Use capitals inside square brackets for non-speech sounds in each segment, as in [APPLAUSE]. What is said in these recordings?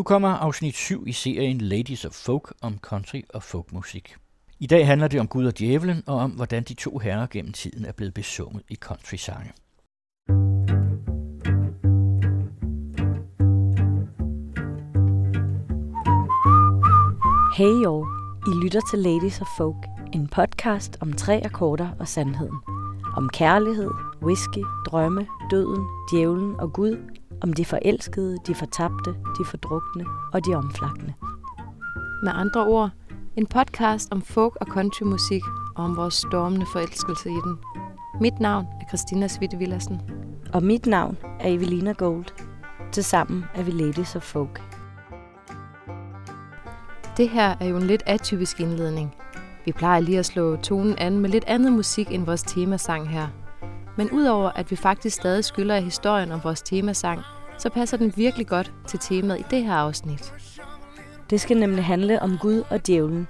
Nu kommer afsnit 7 i serien Ladies of Folk om country og folkmusik. I dag handler det om Gud og djævlen og om, hvordan de to herrer gennem tiden er blevet besunget i country-sange. Hey y'all, I lytter til Ladies of Folk, en podcast om tre akkorder og sandheden. Om kærlighed, whisky, drømme, døden, djævlen og Gud, om de forelskede, de fortabte, de fordrukne og de omflakkende. Med andre ord, en podcast om folk- og countrymusik og om vores stormende forelskelse i den. Mit navn er Christina Svitte Villersen. Og mit navn er Evelina Gold. Tilsammen er vi Ladies of Folk. Det her er jo en lidt atypisk indledning. Vi plejer lige at slå tonen an med lidt andet musik end vores temasang her. Men udover at vi faktisk stadig skylder af historien om vores temasang, så passer den virkelig godt til temaet i det her afsnit. Det skal nemlig handle om Gud og djævlen.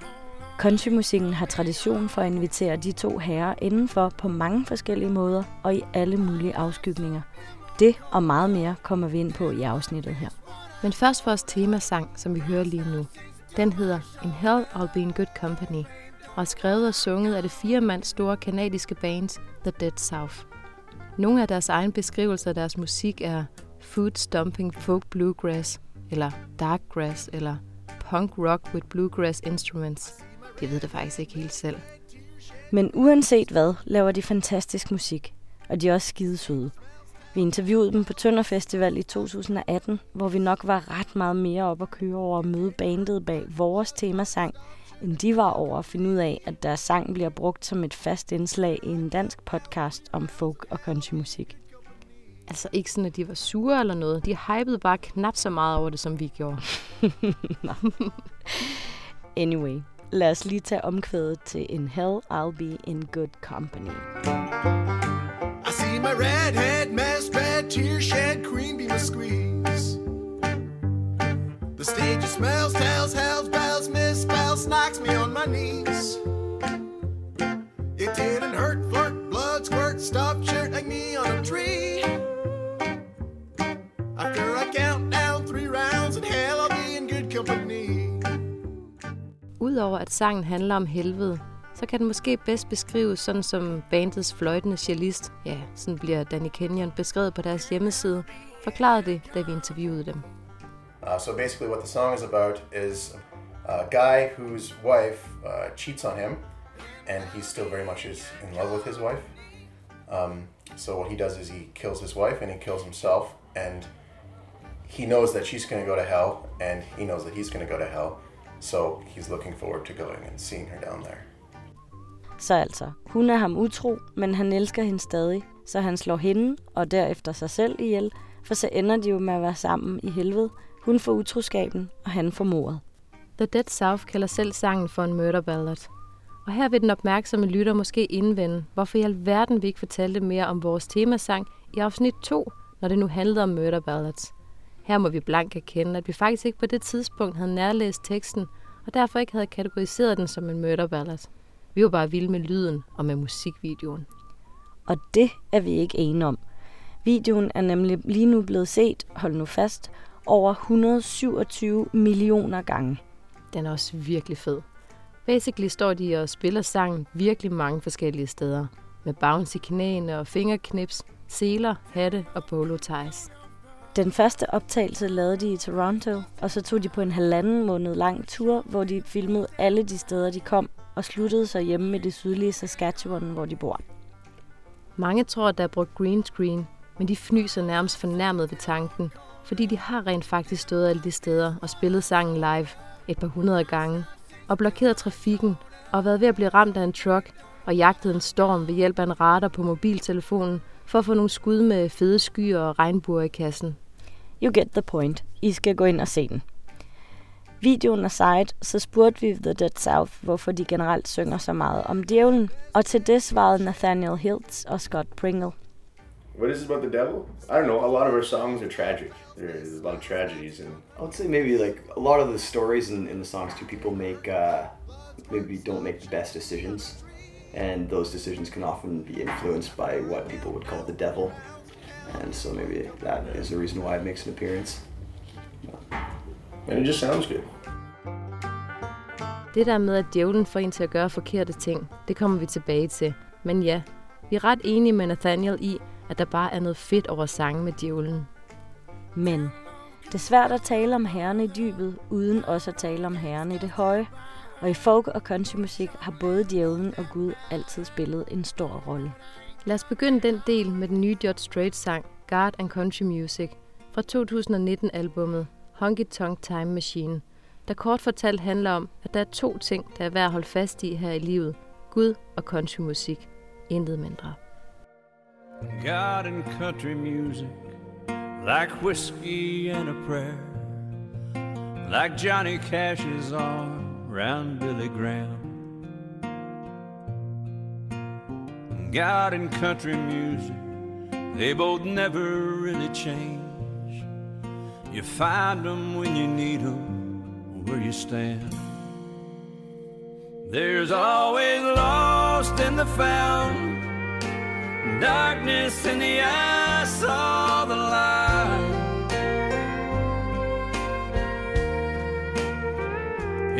Countrymusikken har tradition for at invitere de to herrer indenfor på mange forskellige måder og i alle mulige afskygninger. Det og meget mere kommer vi ind på i afsnittet her. Men først vores temasang, som vi hører lige nu. Den hedder In Hell I'll Be in Good Company, og er skrevet og sunget af det fire mands store kanadiske band The Dead South. Nogle af deres egen beskrivelser af deres musik er food stomping folk bluegrass, eller dark grass, eller punk rock with bluegrass instruments. Det ved det faktisk ikke helt selv. Men uanset hvad, laver de fantastisk musik, og de er også skide søde. Vi interviewede dem på Tønder Festival i 2018, hvor vi nok var ret meget mere op at køre over at møde bandet bag vores temasang, end de var over at finde ud af, at deres sang bliver brugt som et fast indslag i en dansk podcast om folk- og countrymusik. Altså ikke sådan, at de var sure eller noget. De hypede bare knap så meget over det, som vi gjorde. [LAUGHS] anyway, lad os lige tage omkvædet til In Hell I'll Be in Good Company. I see my redhead, masked red, tear shed, cream beam a squeeze. The stage smells, tells, hells, bells, misspells, knocks me on my knees. It didn't hurt, flirt, blood squirt, stop shirt like me on a tree. After I count down three rounds and hell, I'll be in good company. Udover at sangen handler om helvede, så kan den måske bedst beskrives sådan som bandets fløjtende cellist, ja, sådan bliver Danny Kenyon beskrevet på deres hjemmeside, forklarede det, da vi interviewede dem. Uh, so basically, what the song is about is a guy whose wife uh, cheats on him, and he still very much is in love with his wife. Um, so what he does is he kills his wife and he kills himself, and he knows that she's going to go to hell, and he knows that he's going to go to hell. So he's looking forward to going and seeing her down there. Så altså, hun er ham utro, men han elsker hende stadig, så han slår hende og derefter sig selv ihjel, for så ender de jo med at være sammen i helvede. Hun får utroskaben, og han får mordet. The Dead South kalder selv sangen for en murder ballad. Og her vil den opmærksomme lytter måske indvende, hvorfor i alverden vi ikke fortalte mere om vores temasang i afsnit 2, når det nu handlede om murder ballads. Her må vi blank erkende, at vi faktisk ikke på det tidspunkt havde nærlæst teksten, og derfor ikke havde kategoriseret den som en murder ballad. Vi var bare vilde med lyden og med musikvideoen. Og det er vi ikke enige om. Videoen er nemlig lige nu blevet set, hold nu fast, over 127 millioner gange. Den er også virkelig fed. Basically står de og spiller sangen virkelig mange forskellige steder. Med bounce i knæene og fingerknips, seler, hatte og polo ties. Den første optagelse lavede de i Toronto, og så tog de på en halvanden måned lang tur, hvor de filmede alle de steder, de kom, og sluttede sig hjemme i det sydlige Saskatchewan, hvor de bor. Mange tror, at der er brugt green screen, men de fnyser nærmest fornærmet ved tanken, fordi de har rent faktisk stået alle de steder og spillet sangen live et par hundrede gange, og blokeret trafikken og været ved at blive ramt af en truck og jagtet en storm ved hjælp af en radar på mobiltelefonen for at få nogle skud med fede skyer og regnbuer i kassen. You get the point. I skal gå ind og se den. Videoen aside, så spurgte vi The Dead South, hvorfor de generelt synger så meget om djævlen. Og til det svarede Nathaniel Hiltz og Scott Pringle. What is it about the devil? I don't know. A lot of our songs are tragic. There's a lot of tragedies, and I would say maybe like a lot of the stories in, in the songs too. People make uh, maybe don't make the best decisions, and those decisions can often be influenced by what people would call the devil, and so maybe that is the reason why it makes an appearance. and it just sounds good. Det der med, at djævlen får en til at gøre forkerte ting, det kommer vi tilbage til. Men ja, vi er ret enige med Nathaniel i, at der bare er noget fedt over sange med djævlen. Men det er svært at tale om herren i dybet, uden også at tale om herren i det høje. Og i folk- og countrymusik har både djævlen og Gud altid spillet en stor rolle. Lad os begynde den del med den nye George Strait sang God and Country Music fra 2019-albummet Honky Tonk Time Machine, der kort fortalt handler om, at der er to ting, der er værd at holde fast i her i livet. Gud og countrymusik. Intet mindre. God and country music, like whiskey and a prayer, like Johnny Cash's arm round Billy Graham. God and country music, they both never really change. You find them when you need them, where you stand. There's always lost in the found darkness in the eye saw the light.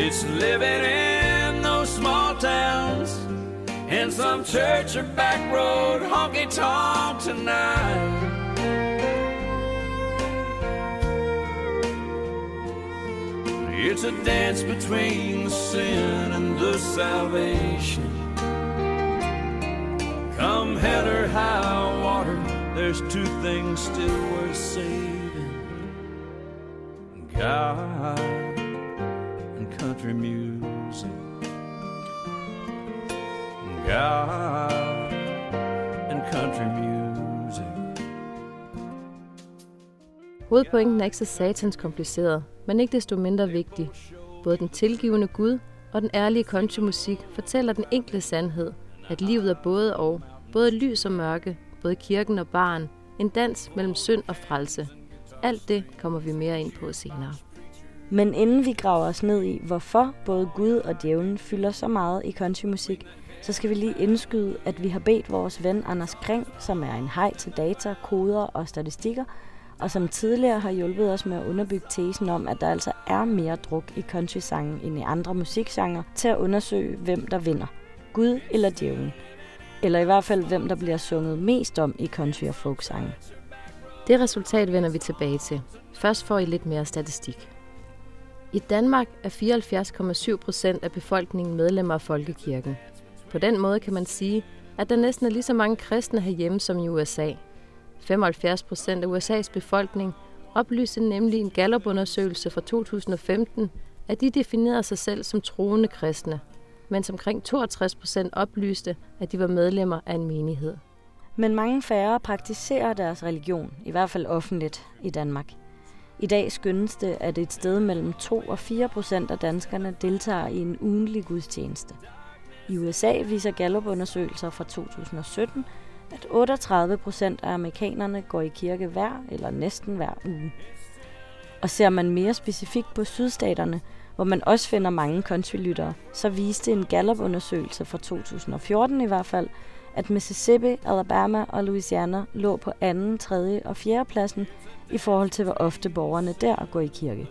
It's living in those small towns in some church or back road honky tonk tonight. It's a dance between the sin and the salvation. Come hell or high water, there's two things still worth saving God country music. God and country music. Hovedpointen er ikke så satans kompliceret, men ikke desto mindre vigtig. Både den tilgivende Gud og den ærlige countrymusik fortæller den enkle sandhed, at livet er både og, både lys og mørke, både kirken og barn, en dans mellem synd og frelse. Alt det kommer vi mere ind på senere. Men inden vi graver os ned i, hvorfor både Gud og djævlen fylder så meget i countrymusik, så skal vi lige indskyde, at vi har bedt vores ven Anders Kring, som er en hej til data, koder og statistikker, og som tidligere har hjulpet os med at underbygge tesen om, at der altså er mere druk i countrysangen end i andre musikgenre, til at undersøge, hvem der vinder. Gud eller djævlen. Eller i hvert fald, hvem der bliver sunget mest om i country- og folksangen. Det resultat vender vi tilbage til. Først får I lidt mere statistik. I Danmark er 74,7 procent af befolkningen medlemmer af Folkekirken. På den måde kan man sige, at der næsten er lige så mange kristne herhjemme som i USA. 75 procent af USA's befolkning oplyste nemlig en Gallup-undersøgelse fra 2015, at de definerede sig selv som troende kristne, mens omkring 62 procent oplyste, at de var medlemmer af en menighed. Men mange færre praktiserer deres religion, i hvert fald offentligt i Danmark. I dag skyndes det, at et sted mellem 2 og 4 procent af danskerne deltager i en ugenlig gudstjeneste. I USA viser Gallup-undersøgelser fra 2017, at 38 procent af amerikanerne går i kirke hver eller næsten hver uge. Og ser man mere specifikt på sydstaterne, hvor man også finder mange countrylyttere, så viste en Gallup-undersøgelse fra 2014 i hvert fald, at Mississippi, Alabama og Louisiana lå på anden, tredje og fjerde pladsen i forhold til, hvor ofte borgerne der går i kirke.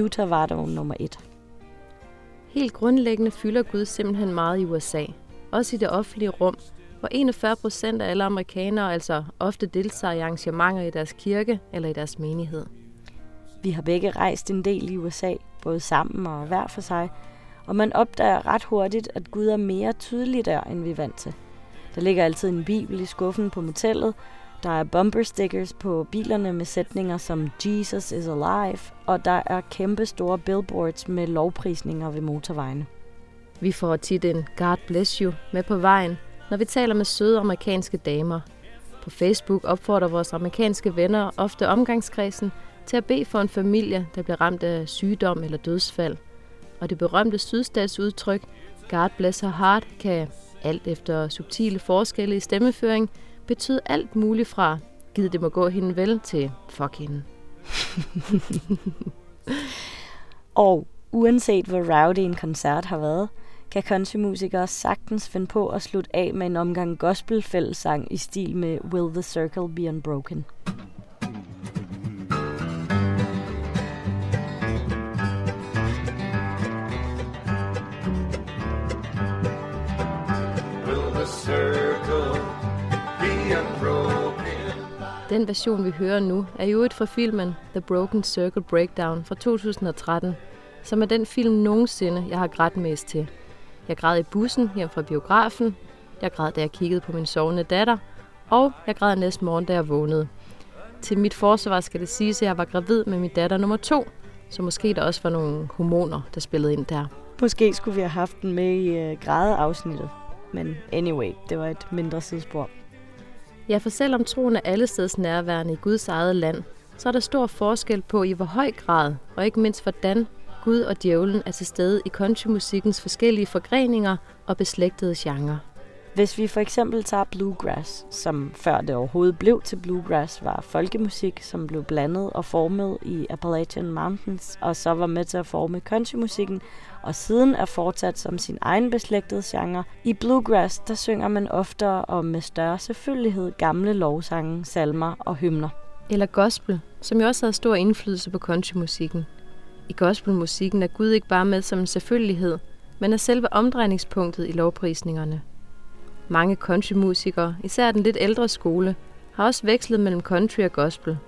Utah var dog nummer et. Helt grundlæggende fylder Gud simpelthen meget i USA, også i det offentlige rum, hvor 41 procent af alle amerikanere altså ofte deltager i arrangementer i deres kirke eller i deres menighed. Vi har begge rejst en del i USA, både sammen og hver for sig, og man opdager ret hurtigt, at Gud er mere tydelig der, end vi er vant til. Der ligger altid en bibel i skuffen på motellet, der er bumper stickers på bilerne med sætninger som Jesus is alive, og der er kæmpe store billboards med lovprisninger ved motorvejene. Vi får tit en God bless you med på vejen, når vi taler med søde amerikanske damer. På Facebook opfordrer vores amerikanske venner ofte omgangskredsen til at bede for en familie, der bliver ramt af sygdom eller dødsfald. Og det berømte sydstatsudtryk, God bless her heart, kan alt efter subtile forskelle i stemmeføring betød alt muligt fra giv det må gå hende vel til fuck hende. [LAUGHS] Og uanset hvor rowdy en koncert har været, kan countrymusikere sagtens finde på at slutte af med en omgang gospelfællesang i stil med Will the Circle Be Unbroken. Den version, vi hører nu, er jo et fra filmen The Broken Circle Breakdown fra 2013, som er den film nogensinde, jeg har grædt mest til. Jeg græd i bussen hjem fra biografen, jeg græd, da jeg kiggede på min sovende datter, og jeg græd næste morgen, da jeg vågnede. Til mit forsvar skal det siges, at jeg var gravid med min datter nummer to, så måske der også var nogle hormoner, der spillede ind der. Måske skulle vi have haft den med i øh, grædeafsnittet. Men anyway, det var et mindre sidespor. Ja, for selvom troen er allesteds nærværende i Guds eget land, så er der stor forskel på i hvor høj grad, og ikke mindst hvordan, Gud og djævlen er til stede i countrymusikkens forskellige forgreninger og beslægtede genrer. Hvis vi for eksempel tager bluegrass, som før det overhovedet blev til bluegrass, var folkemusik, som blev blandet og formet i Appalachian Mountains, og så var med til at forme countrymusikken, og siden er fortsat som sin egen beslægtede genre. I bluegrass, der synger man oftere og med større selvfølgelighed gamle lovsange, salmer og hymner. Eller gospel, som jo også havde stor indflydelse på countrymusikken. I gospelmusikken er Gud ikke bare med som en selvfølgelighed, men er selve omdrejningspunktet i lovprisningerne. Mange countrymusikere, især den lidt ældre skole, har også vekslet mellem country og gospel.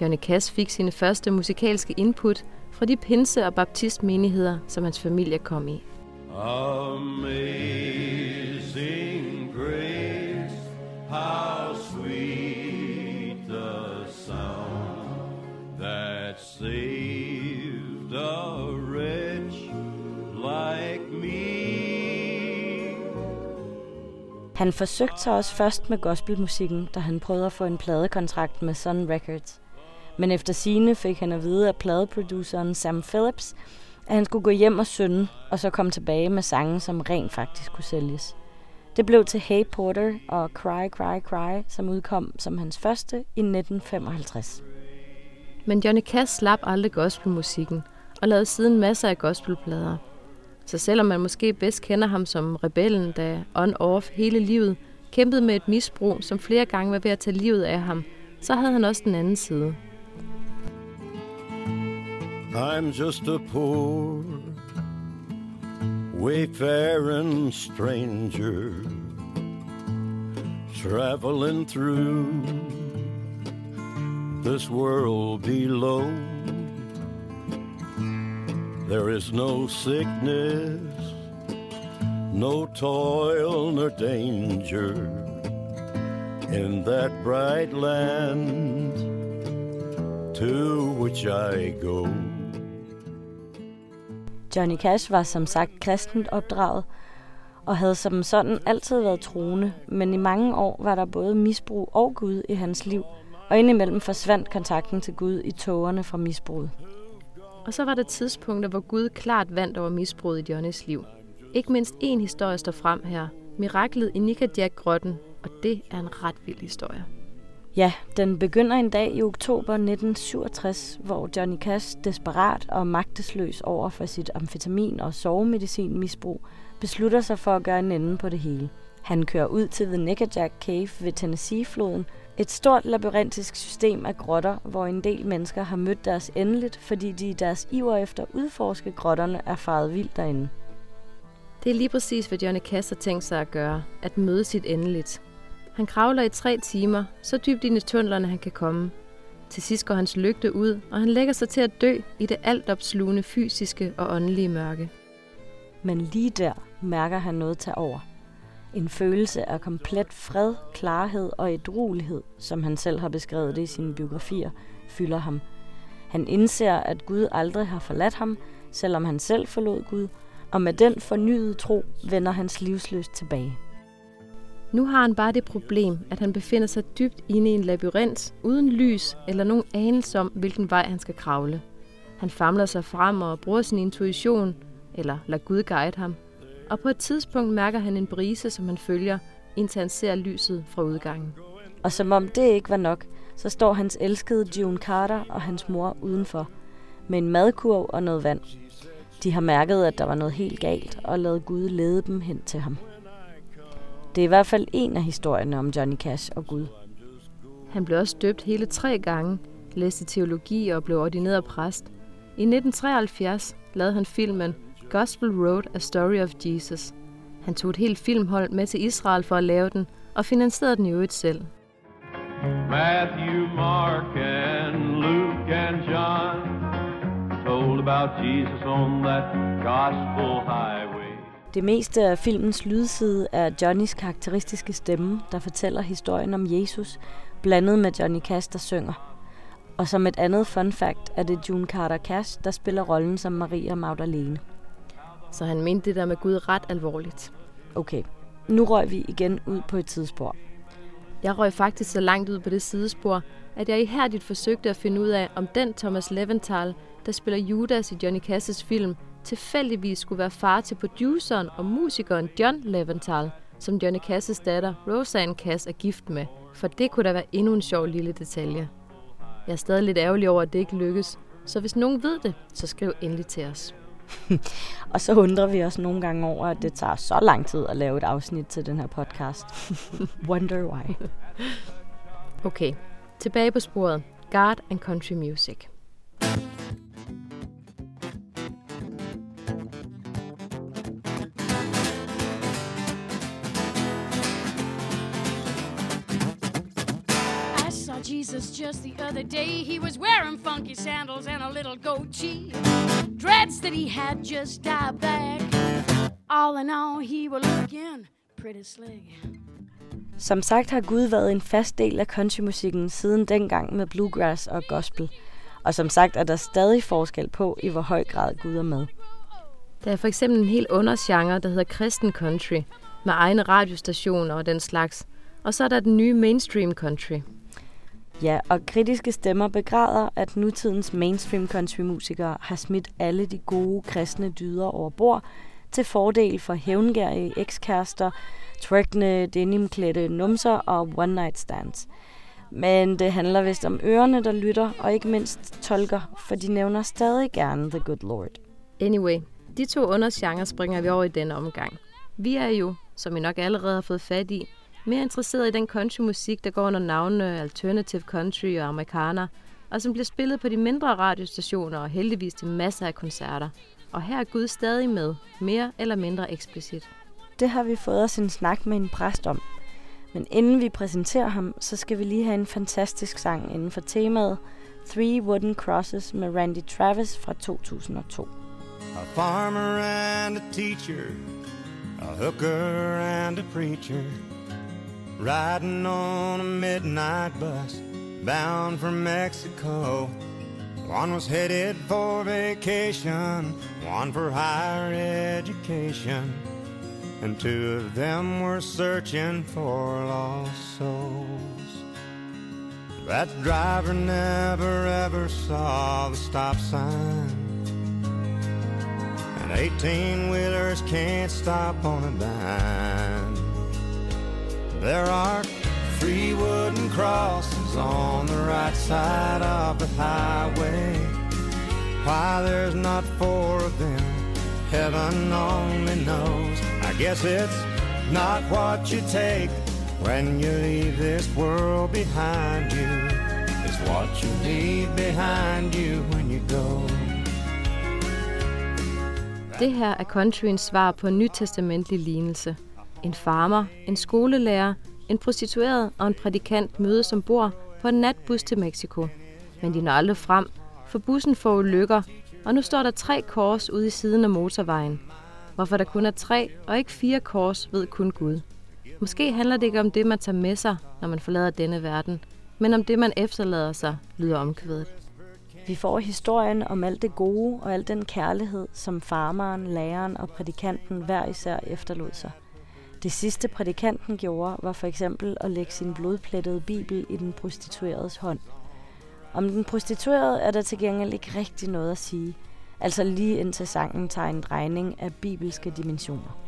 Johnny Cash fik sine første musikalske input fra de pinse- og baptistmenigheder, som hans familie kom i. Amazing grace, how sweet the sound that saved a wretch like me. Han forsøgte sig også først med gospelmusikken, da han prøvede at få en pladekontrakt med Sun Records. Men efter sine fik han at vide af pladeproduceren Sam Phillips, at han skulle gå hjem og synde, og så komme tilbage med sange, som rent faktisk kunne sælges. Det blev til Hey Porter og Cry Cry Cry, som udkom som hans første i 1955. Men Johnny Cash slap aldrig gospelmusikken og lavede siden masser af gospelplader. Så selvom man måske bedst kender ham som rebellen, der on-off hele livet kæmpede med et misbrug, som flere gange var ved at tage livet af ham, så havde han også den anden side. I'm just a poor, wayfaring stranger, traveling through this world below. There is no sickness, no toil nor danger in that bright land to which I go. Johnny Cash var som sagt kristent opdraget, og havde som sådan altid været troende, men i mange år var der både misbrug og Gud i hans liv, og indimellem forsvandt kontakten til Gud i tågerne fra misbruget. Og så var der tidspunkter, hvor Gud klart vandt over misbruget i Johnnys liv. Ikke mindst en historie står frem her. Miraklet i Nikajak-grotten, og det er en ret vild historie. Ja, den begynder en dag i oktober 1967, hvor Johnny Cash, desperat og magtesløs over for sit amfetamin- og sovemedicinmisbrug, beslutter sig for at gøre en ende på det hele. Han kører ud til The Nickajack Cave ved Tennessee-floden, et stort labyrintisk system af grotter, hvor en del mennesker har mødt deres endeligt, fordi de i deres iver efter at udforske grotterne er faret vildt derinde. Det er lige præcis, hvad Johnny Cash har tænkt sig at gøre, at møde sit endeligt. Han kravler i tre timer, så dybt ind i tunnelerne han kan komme. Til sidst går hans lygte ud, og han lægger sig til at dø i det altopslugende fysiske og åndelige mørke. Men lige der mærker han noget tage over. En følelse af komplet fred, klarhed og edruelighed, som han selv har beskrevet det i sine biografier, fylder ham. Han indser, at Gud aldrig har forladt ham, selvom han selv forlod Gud, og med den fornyede tro vender hans livsløst tilbage. Nu har han bare det problem, at han befinder sig dybt inde i en labyrint, uden lys eller nogen anelse om, hvilken vej han skal kravle. Han famler sig frem og bruger sin intuition, eller lader Gud guide ham. Og på et tidspunkt mærker han en brise, som han følger, indtil han ser lyset fra udgangen. Og som om det ikke var nok, så står hans elskede June Carter og hans mor udenfor, med en madkurv og noget vand. De har mærket, at der var noget helt galt, og lavet Gud lede dem hen til ham. Det er i hvert fald en af historierne om Johnny Cash og Gud. Han blev også døbt hele tre gange, læste teologi og blev ordineret præst. I 1973 lavede han filmen Gospel Road A Story of Jesus. Han tog et helt filmhold med til Israel for at lave den, og finansierede den i øvrigt selv. Matthew, Mark, and Luke and John told about Jesus on that gospel highway. Det meste af filmens lydside er Johnnys karakteristiske stemme, der fortæller historien om Jesus, blandet med Johnny Cash, der synger. Og som et andet fun fact er det June Carter Cash, der spiller rollen som Maria Magdalene. Så han mente det der med Gud ret alvorligt. Okay, nu røg vi igen ud på et tidsspor. Jeg røg faktisk så langt ud på det sidespor, at jeg ihærdigt forsøgte at finde ud af, om den Thomas Leventhal, der spiller Judas i Johnny Casses film, tilfældigvis skulle være far til produceren og musikeren John Leventhal, som Johnny Casses datter Roseanne Cass er gift med. For det kunne da være endnu en sjov lille detalje. Jeg er stadig lidt ærgerlig over, at det ikke lykkes, så hvis nogen ved det, så skriv endelig til os. [LAUGHS] Og så undrer vi os nogle gange over, at det tager så lang tid at lave et afsnit til den her podcast. [LAUGHS] Wonder why. Okay, tilbage på sporet. God and Country Music. Jesus just the other day. He was wearing funky sandals and a little goatee. Dreads that he had just died back. All in all, he was looking pretty slick. Som sagt har Gud været en fast del af countrymusikken siden dengang med bluegrass og gospel. Og som sagt er der stadig forskel på, i hvor høj grad Gud er med. Der er for eksempel en helt undergenre, der hedder kristen country, med egne radiostationer og den slags. Og så er der den nye mainstream country. Ja, og kritiske stemmer begræder, at nutidens mainstream countrymusikere har smidt alle de gode kristne dyder over bord til fordel for hævngærige ekskærester, twerkende, denimklædte numser og one-night stands. Men det handler vist om ørerne, der lytter, og ikke mindst tolker, for de nævner stadig gerne The Good Lord. Anyway, de to undergenre springer vi over i denne omgang. Vi er jo, som I nok allerede har fået fat i, mere interesseret i den countrymusik, der går under navnene Alternative Country og Amerikaner, og som bliver spillet på de mindre radiostationer og heldigvis til masser af koncerter. Og her er Gud stadig med, mere eller mindre eksplicit. Det har vi fået os en snak med en præst om. Men inden vi præsenterer ham, så skal vi lige have en fantastisk sang inden for temaet Three Wooden Crosses med Randy Travis fra 2002. A farmer and a teacher, a hooker and a preacher, riding on a midnight bus bound for Mexico. One was headed for vacation, one for higher education, and two of them were searching for lost souls. That driver never ever saw the stop sign. And 18 wheelers can't stop on a dime. There are three wooden crosses on the right side of the highway. Why there's not four of them, heaven only knows. I guess it's not what you take when you leave this world behind you. It's what you leave behind you when you go. Det her er countryens svar på en nytestamentlig lignelse. En farmer, en skolelærer, en prostitueret og en prædikant mødes ombord på en natbus til Mexico. Men de når aldrig frem, for bussen får ulykker, og nu står der tre kors ude i siden af motorvejen. Hvorfor der kun er tre og ikke fire kors, ved kun Gud. Måske handler det ikke om det, man tager med sig, når man forlader denne verden, men om det, man efterlader sig, lyder omkvædet. Vi får historien om alt det gode og al den kærlighed, som farmeren, læreren og prædikanten hver især efterlod sig. Det sidste prædikanten gjorde, var for eksempel at lægge sin blodplettede bibel i den prostitueredes hånd. Om den prostituerede er der til gengæld ikke rigtig noget at sige, altså lige indtil sangen tager en drejning af bibelske dimensioner.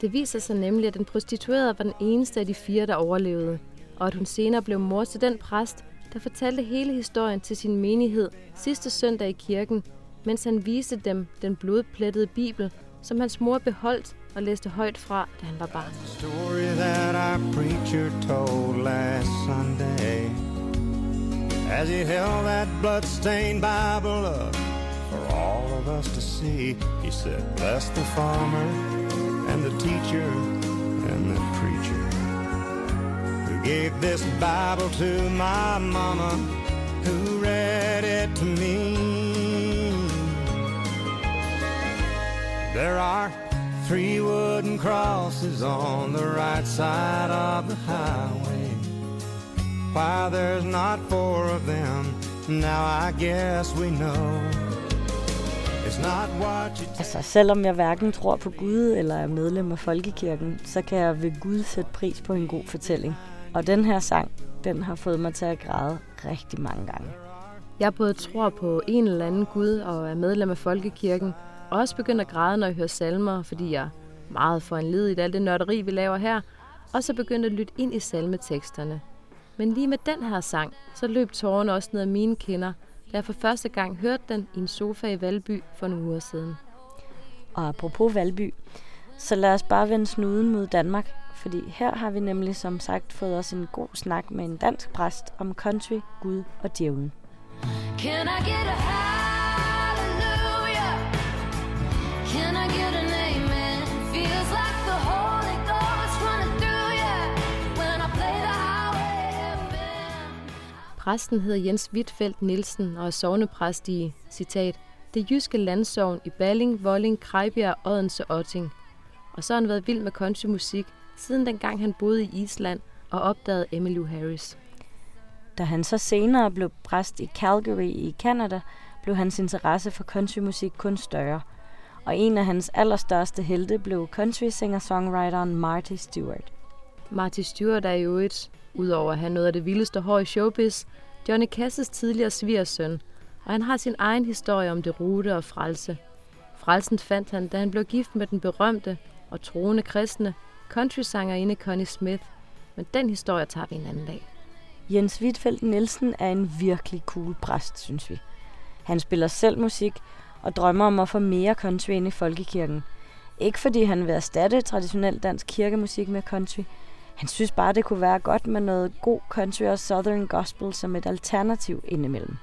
Det viser sig nemlig, at den prostituerede var den eneste af de fire, der overlevede, og at hun senere blev mor til den præst, der fortalte hele historien til sin menighed sidste søndag i kirken, mens han viste dem den blodplettede bibel, som hans mor beholdt og læste højt fra, da han var barn. story that our preacher told last Sunday as he held that bloodstained Bible up for all of us to see. He said, Bless the farmer and the teacher and the preacher who Gave this Bible to my mama, who read it to me. There are three wooden crosses on the right side of the highway. Why there's not four of them, now I guess we know. It's not what you Altså, selvom jeg hverken tror på Gud eller er medlem af Folkekirken, så kan jeg ved Gud sætte pris på en god fortælling. Og den her sang, den har fået mig til at græde rigtig mange gange. Jeg både tror på en eller anden Gud og er medlem af Folkekirken, også begynder at græde, når jeg hører salmer, fordi jeg er meget foranledet i alt det nørderi, vi laver her, og så begynder at lytte ind i salmeteksterne. Men lige med den her sang, så løb tårerne også ned ad mine kinder, da jeg for første gang hørte den i en sofa i Valby for nogle uger siden. Og apropos Valby, så lad os bare vende snuden mod Danmark, fordi her har vi nemlig som sagt fået os en god snak med en dansk præst om country, Gud og djævlen. Can I get a hallelujah? Præsten hedder Jens Wittfeldt Nielsen og er sovnepræst i, citat, det jyske landsovn i Balling, Volling, Krejbjerg, Odense og Otting. Og så har han været vild med countrymusik, siden dengang han boede i Island og opdagede Emmylou Harris. Da han så senere blev præst i Calgary i Canada, blev hans interesse for countrymusik kun større. Og en af hans allerstørste helte blev country singer-songwriteren Marty Stewart. Marty Stewart er jo et, udover at have noget af det vildeste hår i showbiz, Johnny Casses tidligere svigersøn, og han har sin egen historie om det rute og frelse. Frelsen fandt han, da han blev gift med den berømte og troende kristne countrysangerinde Connie Smith, men den historie tager vi en anden dag. Jens Wittfeldt Nielsen er en virkelig cool præst, synes vi. Han spiller selv musik og drømmer om at få mere country ind i folkekirken. Ikke fordi han vil erstatte traditionel dansk kirkemusik med country. Han synes bare, det kunne være godt med noget god country og southern gospel som et alternativ indimellem.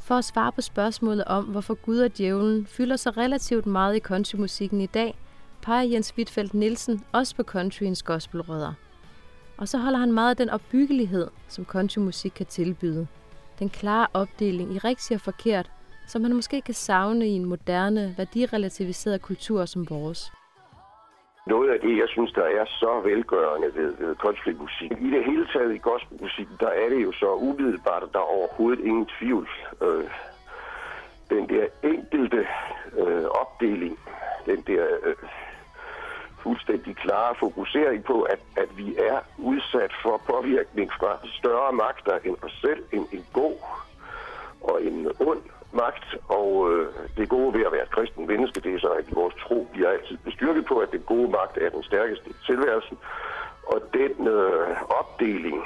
For at svare på spørgsmålet om, hvorfor Gud og djævlen fylder så relativt meget i countrymusikken i dag, peger Jens Wittfeldt Nielsen også på countryens gospelrødder. Og så holder han meget af den opbyggelighed, som countrymusik kan tilbyde. Den klare opdeling i rigtigt og forkert, som man måske kan savne i en moderne, værdirelativiseret kultur som vores. Noget af det, jeg synes, der er så velgørende ved, ved countrymusik. I det hele taget i gospelmusikken, der er det jo så umiddelbart, at der er overhovedet ingen tvivl. Øh, den der enkelte øh, opdeling, den der øh, fuldstændig klare fokusering på, at, at vi er udsat for påvirkning fra større magter end os selv, en, en god og en ond magt, og øh, det gode ved at være et kristen menneske, det er så, at vores tro bliver altid bestyrket på, at den gode magt er den stærkeste i tilværelsen, og den øh, opdeling,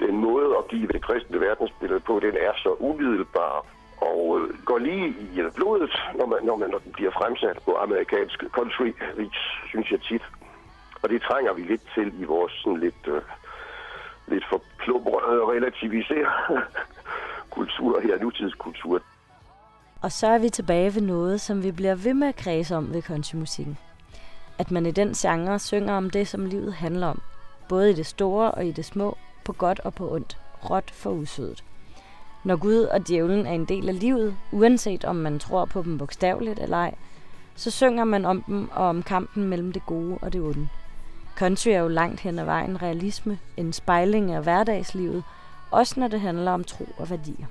den måde at give det kristne verdensbillede på, den er så umiddelbar og øh, går lige i øh, blodet, når, man, når, man, når den bliver fremsat på amerikansk country, synes jeg tit. Og det trænger vi lidt til i vores sådan lidt, øh, lidt forplumrede og relativiserede [LAUGHS] kultur her, nutidskultur. Og så er vi tilbage ved noget, som vi bliver ved med at kredse om ved countrymusikken. At man i den genre synger om det, som livet handler om. Både i det store og i det små, på godt og på ondt, råt for usødet. Når Gud og djævlen er en del af livet, uanset om man tror på dem bogstaveligt eller ej, så synger man om dem og om kampen mellem det gode og det onde. Country er jo langt hen ad vejen realisme, en spejling af hverdagslivet, også når det handler om tro og værdier.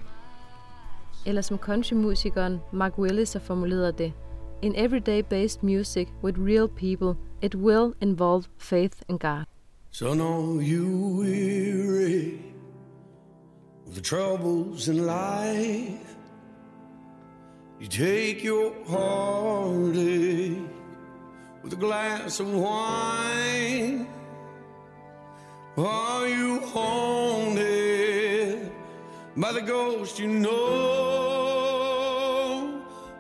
Eller som countrymusikeren Mark Willis har formuleret det, In everyday-based music with real people, it will involve faith in God. So know you weary with the troubles in life. You take your heartache with a glass of wine. Are you haunted by the ghost you know?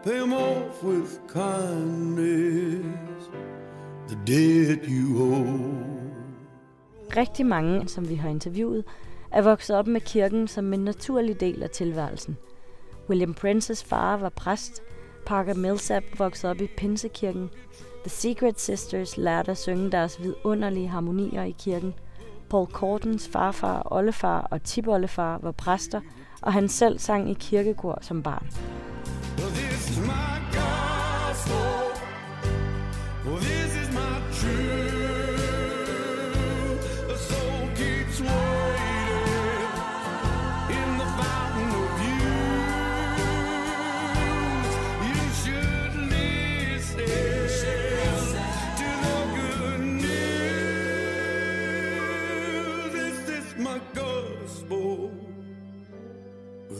Pay 'em off with kindness, the debt you owe. Rigtig mange, som vi har interviewet, er vokset op med kirken som en naturlig del af tilværelsen. William Princes far var præst, Parker Millsap voksede op i Pinsekirken, The Secret Sisters lærte at synge deres vidunderlige harmonier i kirken, Paul Cordens farfar, oldefar og tipoldefar var præster, og han selv sang i kirkekor som barn. Well, this is my gospel.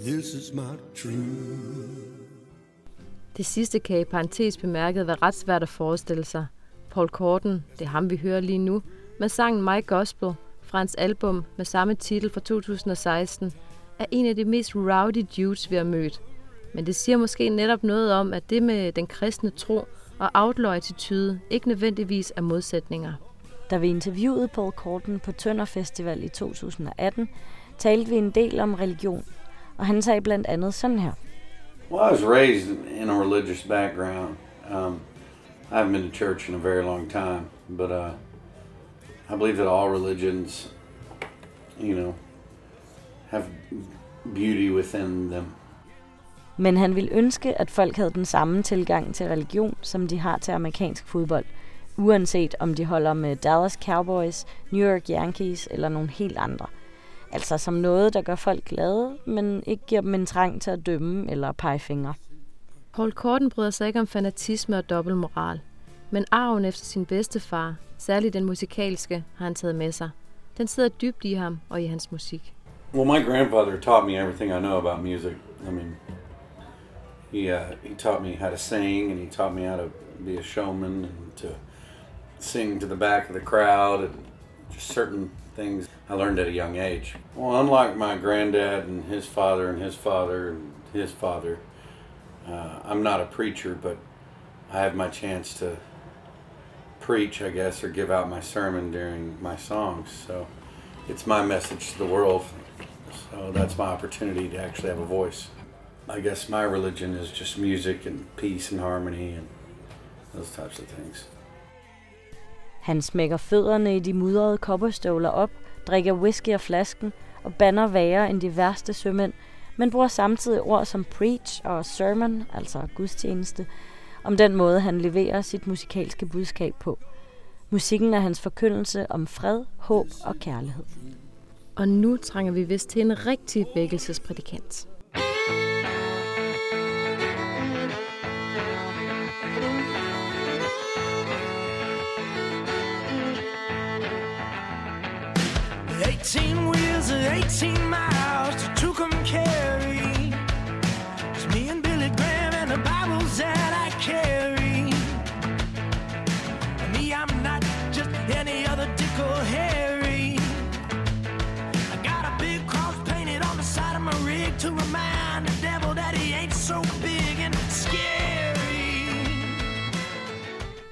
This is my truth. Det sidste kan i parentes bemærket være ret svært at forestille sig. Paul Corden, det er ham vi hører lige nu, med sangen My Gospel fra hans album med samme titel fra 2016, er en af de mest rowdy dudes, vi har mødt. Men det siger måske netop noget om, at det med den kristne tro og outlaw-attitude ikke nødvendigvis er modsætninger. Da vi interviewede Paul Corden på Tønder Festival i 2018, talte vi en del om religion, og han sagde blandt andet sådan her. Well, I was raised in a religious background. Um, I haven't been to church in a very long time, but uh, I believe that all religions, you know, have beauty within them. Men han ville ønske, at folk havde den samme tilgang til religion, som de har til amerikansk fodbold, uanset om de holder med Dallas Cowboys, New York Yankees eller nogle helt andre. Altså som noget, der gør folk glade, men ikke giver dem en trang til at dømme eller pege fingre. Paul Corden bryder sig ikke om fanatisme og dobbeltmoral, men arven efter sin bedstefar, særligt den musikalske, har han taget med sig. Den sidder dybt i ham og i hans musik. Well, my grandfather taught me everything I know about music. I mean, he uh, he taught me how to sing, and he taught me how to be a showman and to sing to the back of the crowd, and just certain things I learned at a young age. Well, unlike my granddad and his father and his father and his father, uh, I'm not a preacher, but I have my chance to preach, I guess, or give out my sermon during my songs. So it's my message to the world. So that's my opportunity to actually have a voice. I guess my religion is just music and peace and harmony and those types of things. Han smækker fødderne i de mudrede kopperstøvler op, drikker whisky af flasken og banner værre end de værste sømænd, men bruger samtidig ord som preach og sermon, altså gudstjeneste, om den måde, han leverer sit musikalske budskab på. Musikken er hans forkyndelse om fred, håb og kærlighed. Og nu trænger vi vist til en rigtig vækkelsesprædikant.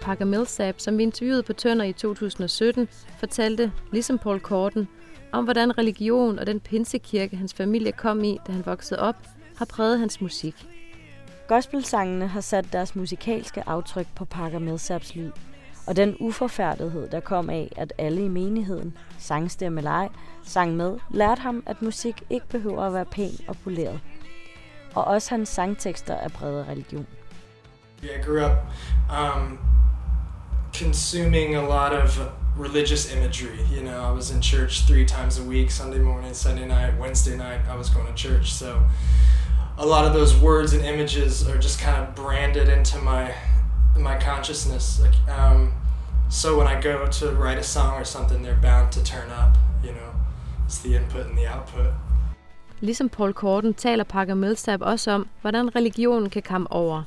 Parker Millsap, som vi interviewede på Tønder i 2017, fortalte, ligesom Paul Corden, om hvordan religion og den pinsekirke, hans familie kom i, da han voksede op, har præget hans musik. Gospelsangene har sat deres musikalske aftryk på Parker Millsaps lyd, og den uforfærdighed, der kom af, at alle i menigheden, sangstemme eller ej, sang med, lærte ham, at musik ikke behøver at være pæn og poleret. Og også hans sangtekster er præget af religion. I grew up um, consuming a lot of religious imagery. You know, I was in church three times a week Sunday morning, Sunday night, Wednesday night, I was going to church. So a lot of those words and images are just kind of branded into my my consciousness. Like, um, so when I go to write a song or something, they're bound to turn up. You know, it's the input and the output. Ligesom Paul Corden taler Parker Millsap også om, hvordan religionen kan komme over.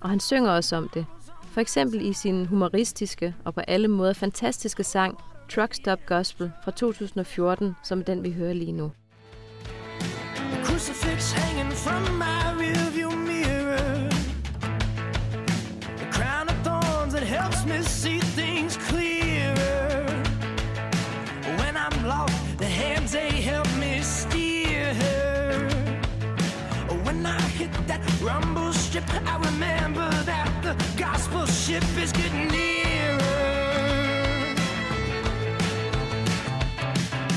Og han synger også om det. For eksempel i sin humoristiske og på alle måder fantastiske sang Truck Stop Gospel fra 2014, som den vi hører lige nu. Crucifix hanging from my rearview mirror. The crown of thorns that helps me see things clearer. When I'm lost, the hands they help me steer. When I hit that rumble strip, I remember that the gospel ship is getting nearer.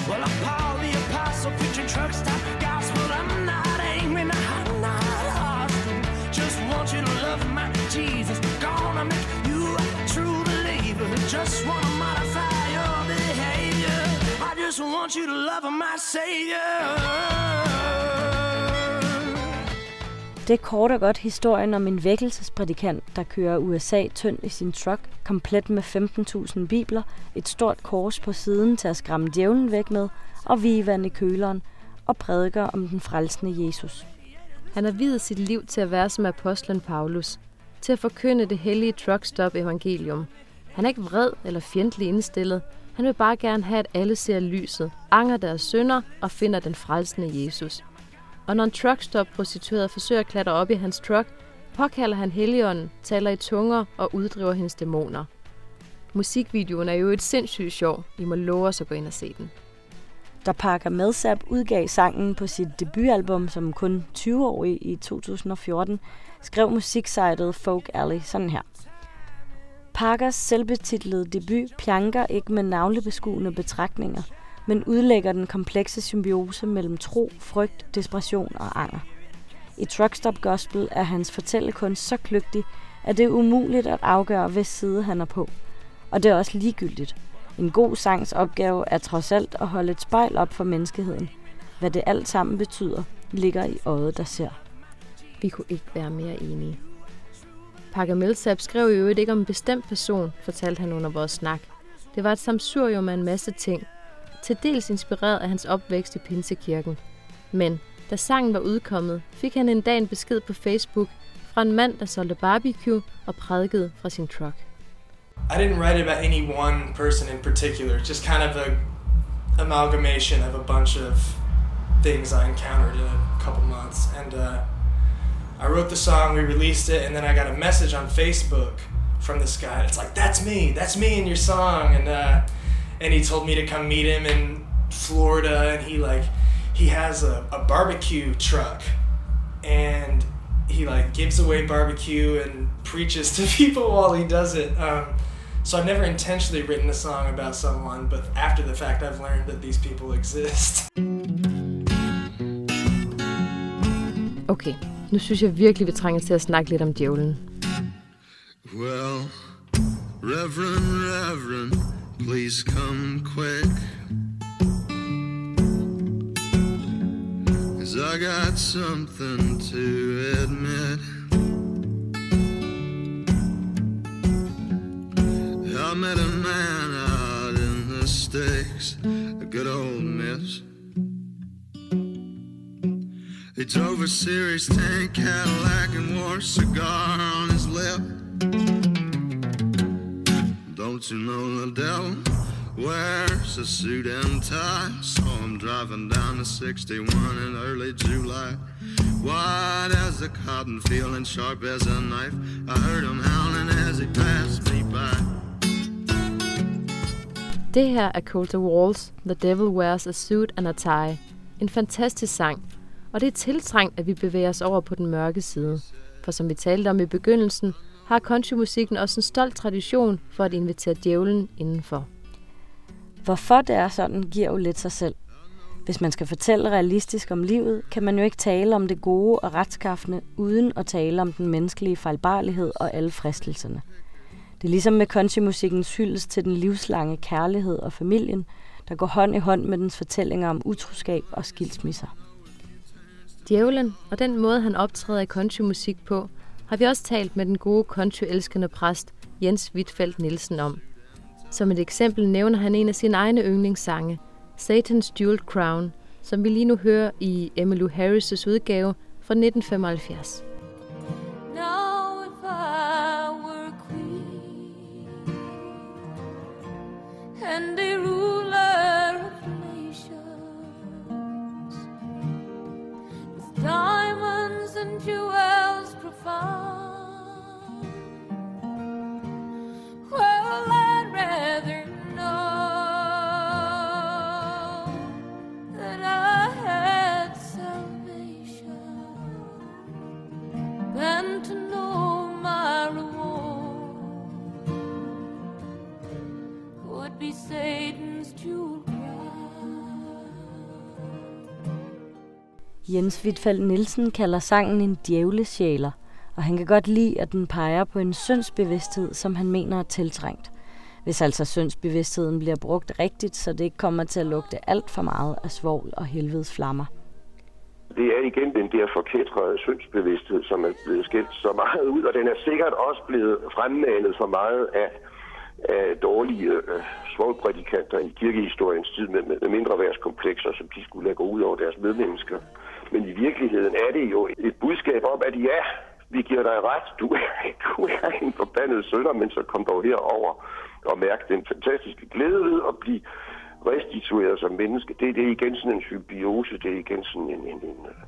Well, I'm Paul the Apostle, preaching truck stop gospel. I'm not angry, no, I'm not hostile. Just want you to love my Jesus. Gonna make you a true believer. Just wanna modify your behavior. I just want you to love my Savior. Det er kort og godt historien om en vækkelsesprædikant, der kører USA tynd i sin truck, komplet med 15.000 bibler, et stort kors på siden til at skræmme djævlen væk med, og vivand i køleren, og prædiker om den frelsende Jesus. Han har videt sit liv til at være som apostlen Paulus, til at forkynde det hellige truckstop evangelium. Han er ikke vred eller fjendtlig indstillet. Han vil bare gerne have, at alle ser lyset, anger deres synder og finder den frelsende Jesus. Og når en truckstop prostitueret forsøger at klatre op i hans truck, påkalder han Helligånden, taler i tunger og uddriver hendes dæmoner. Musikvideoen er jo et sindssygt sjov. I må love os at gå ind og se den. Da Parker Medsap udgav sangen på sit debutalbum som kun 20-årig i 2014, skrev musiksejtet Folk Alley sådan her. Parkers selvbetitlede debut pjanker ikke med navlebeskuende betragtninger, men udlægger den komplekse symbiose mellem tro, frygt, desperation og anger. I Truckstop Gospel er hans fortællekunst så kløgtig, at det er umuligt at afgøre, hvis side han er på. Og det er også ligegyldigt. En god sangs opgave er trods alt at holde et spejl op for menneskeheden. Hvad det alt sammen betyder, ligger i øjet, der ser. Vi kunne ikke være mere enige. Parker Millsap skrev i øvrigt ikke om en bestemt person, fortalte han under vores snak. Det var et samsurium af en masse ting, til dels inspireret af hans opvækst i Pinsekirken. Men da sangen var udkommet, fik han en dag en besked på Facebook fra en mand, der solgte barbecue og prædikede fra sin truck. I didn't write about any one person in particular, just kind of a amalgamation of a bunch of things I encountered in a couple months. And uh, I wrote the song, we released it, and then I got a message on Facebook from this guy. It's like, that's me, that's me in your song. And uh, and he told me to come meet him in Florida, and he like he has a, a barbecue truck, and he like gives away barbecue and preaches to [LAUGHS] people while he does it. Um, so I've never intentionally written a song about someone, but after the fact, I've learned that these people exist. [LAUGHS] Okay, nu synes jeg virkelig, vi trænger til at snakke lidt om djævlen. Well, Reverend, Reverend, please come quick. Cause I got something to admit. I met a man out in the sticks, a good old miss. He drove a Series 10 Cadillac and wore a cigar on his lip. Don't you know the devil wears a suit and tie? Saw him driving down the 61 in early July. Wide as a cotton field and sharp as a knife. I heard him howling as he passed me by. Det her er Colter Walls, The Devil Wears a Suit and a Tie. En fantastisk sang, og det er tiltrængt, at vi bevæger os over på den mørke side. For som vi talte om i begyndelsen, har countrymusikken også en stolt tradition for at invitere djævlen indenfor. Hvorfor det er sådan, giver jo lidt sig selv. Hvis man skal fortælle realistisk om livet, kan man jo ikke tale om det gode og retskaffende, uden at tale om den menneskelige fejlbarlighed og alle fristelserne. Det er ligesom med countrymusikkens hyldest til den livslange kærlighed og familien, der går hånd i hånd med dens fortællinger om utroskab og skilsmisser. Djævlen og den måde, han optræder i countrymusik på, har vi også talt med den gode countryelskende præst Jens Wittfeldt Nielsen om. Som et eksempel nævner han en af sine egne yndlingssange, Satan's Jeweled Crown, som vi lige nu hører i Emmylou Harris' udgave fra 1975. Now I were queen and a ruler of nations with diamonds and jewels rather know that salvation than to know my would be Satan's jewel Jens Wittfeldt Nielsen kalder sangen en djævlesjæler, og han kan godt lide, at den peger på en syndsbevidsthed, som han mener er tiltrængt. hvis altså syndsbevidstheden bliver brugt rigtigt, så det ikke kommer til at lugte alt for meget af svovl og helvedes flammer. Det er igen den der forkætrede syndsbevidsthed, som er blevet skilt så meget ud, og den er sikkert også blevet fremmanet for meget af, af dårlige øh, svogprædikanter i kirkehistoriens tid med, med mindre værtskomplekser, som de skulle lade gå ud over deres medmennesker. Men i virkeligheden er det jo et budskab om, at ja, vi giver dig ret, du er, [LAUGHS] du er en forbandet sønder, men så kom dog herover og mærk den fantastiske glæde ved at blive restitueret som menneske. Det, det er igen sådan en symbiose, det er igen sådan en, en, en øh,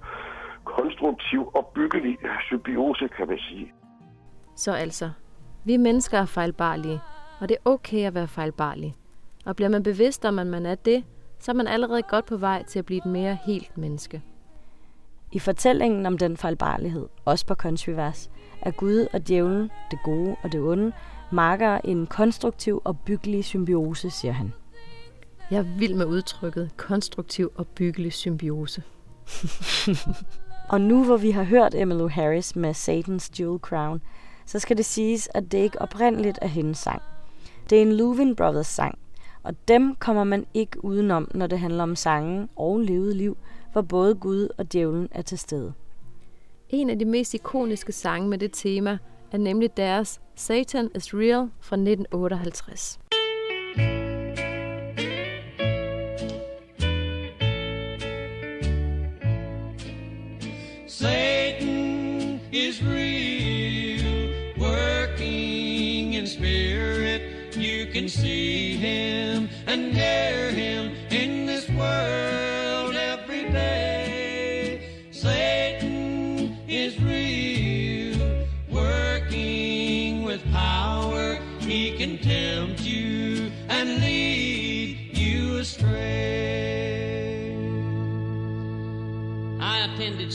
konstruktiv og byggelig symbiose, kan man sige. Så altså, vi mennesker er fejlbarlige, og det er okay at være fejlbarlig. Og bliver man bevidst om, at man er det, så er man allerede godt på vej til at blive et mere helt menneske. I fortællingen om den fejlbarlighed, også på countryvers, er Gud og djævlen, det gode og det onde, marker en konstruktiv og byggelig symbiose, siger han. Jeg er vild med udtrykket konstruktiv og byggelig symbiose. [LAUGHS] Og nu hvor vi har hørt Emmylou Harris med Satan's Jewel Crown, så skal det siges, at det ikke oprindeligt er hendes sang. Det er en Louvin Brothers sang, og dem kommer man ikke udenom, når det handler om sangen og levet liv, hvor både Gud og djævlen er til stede. En af de mest ikoniske sange med det tema er nemlig deres Satan is Real fra 1958. Satan is real, working in spirit. You can see him and hear him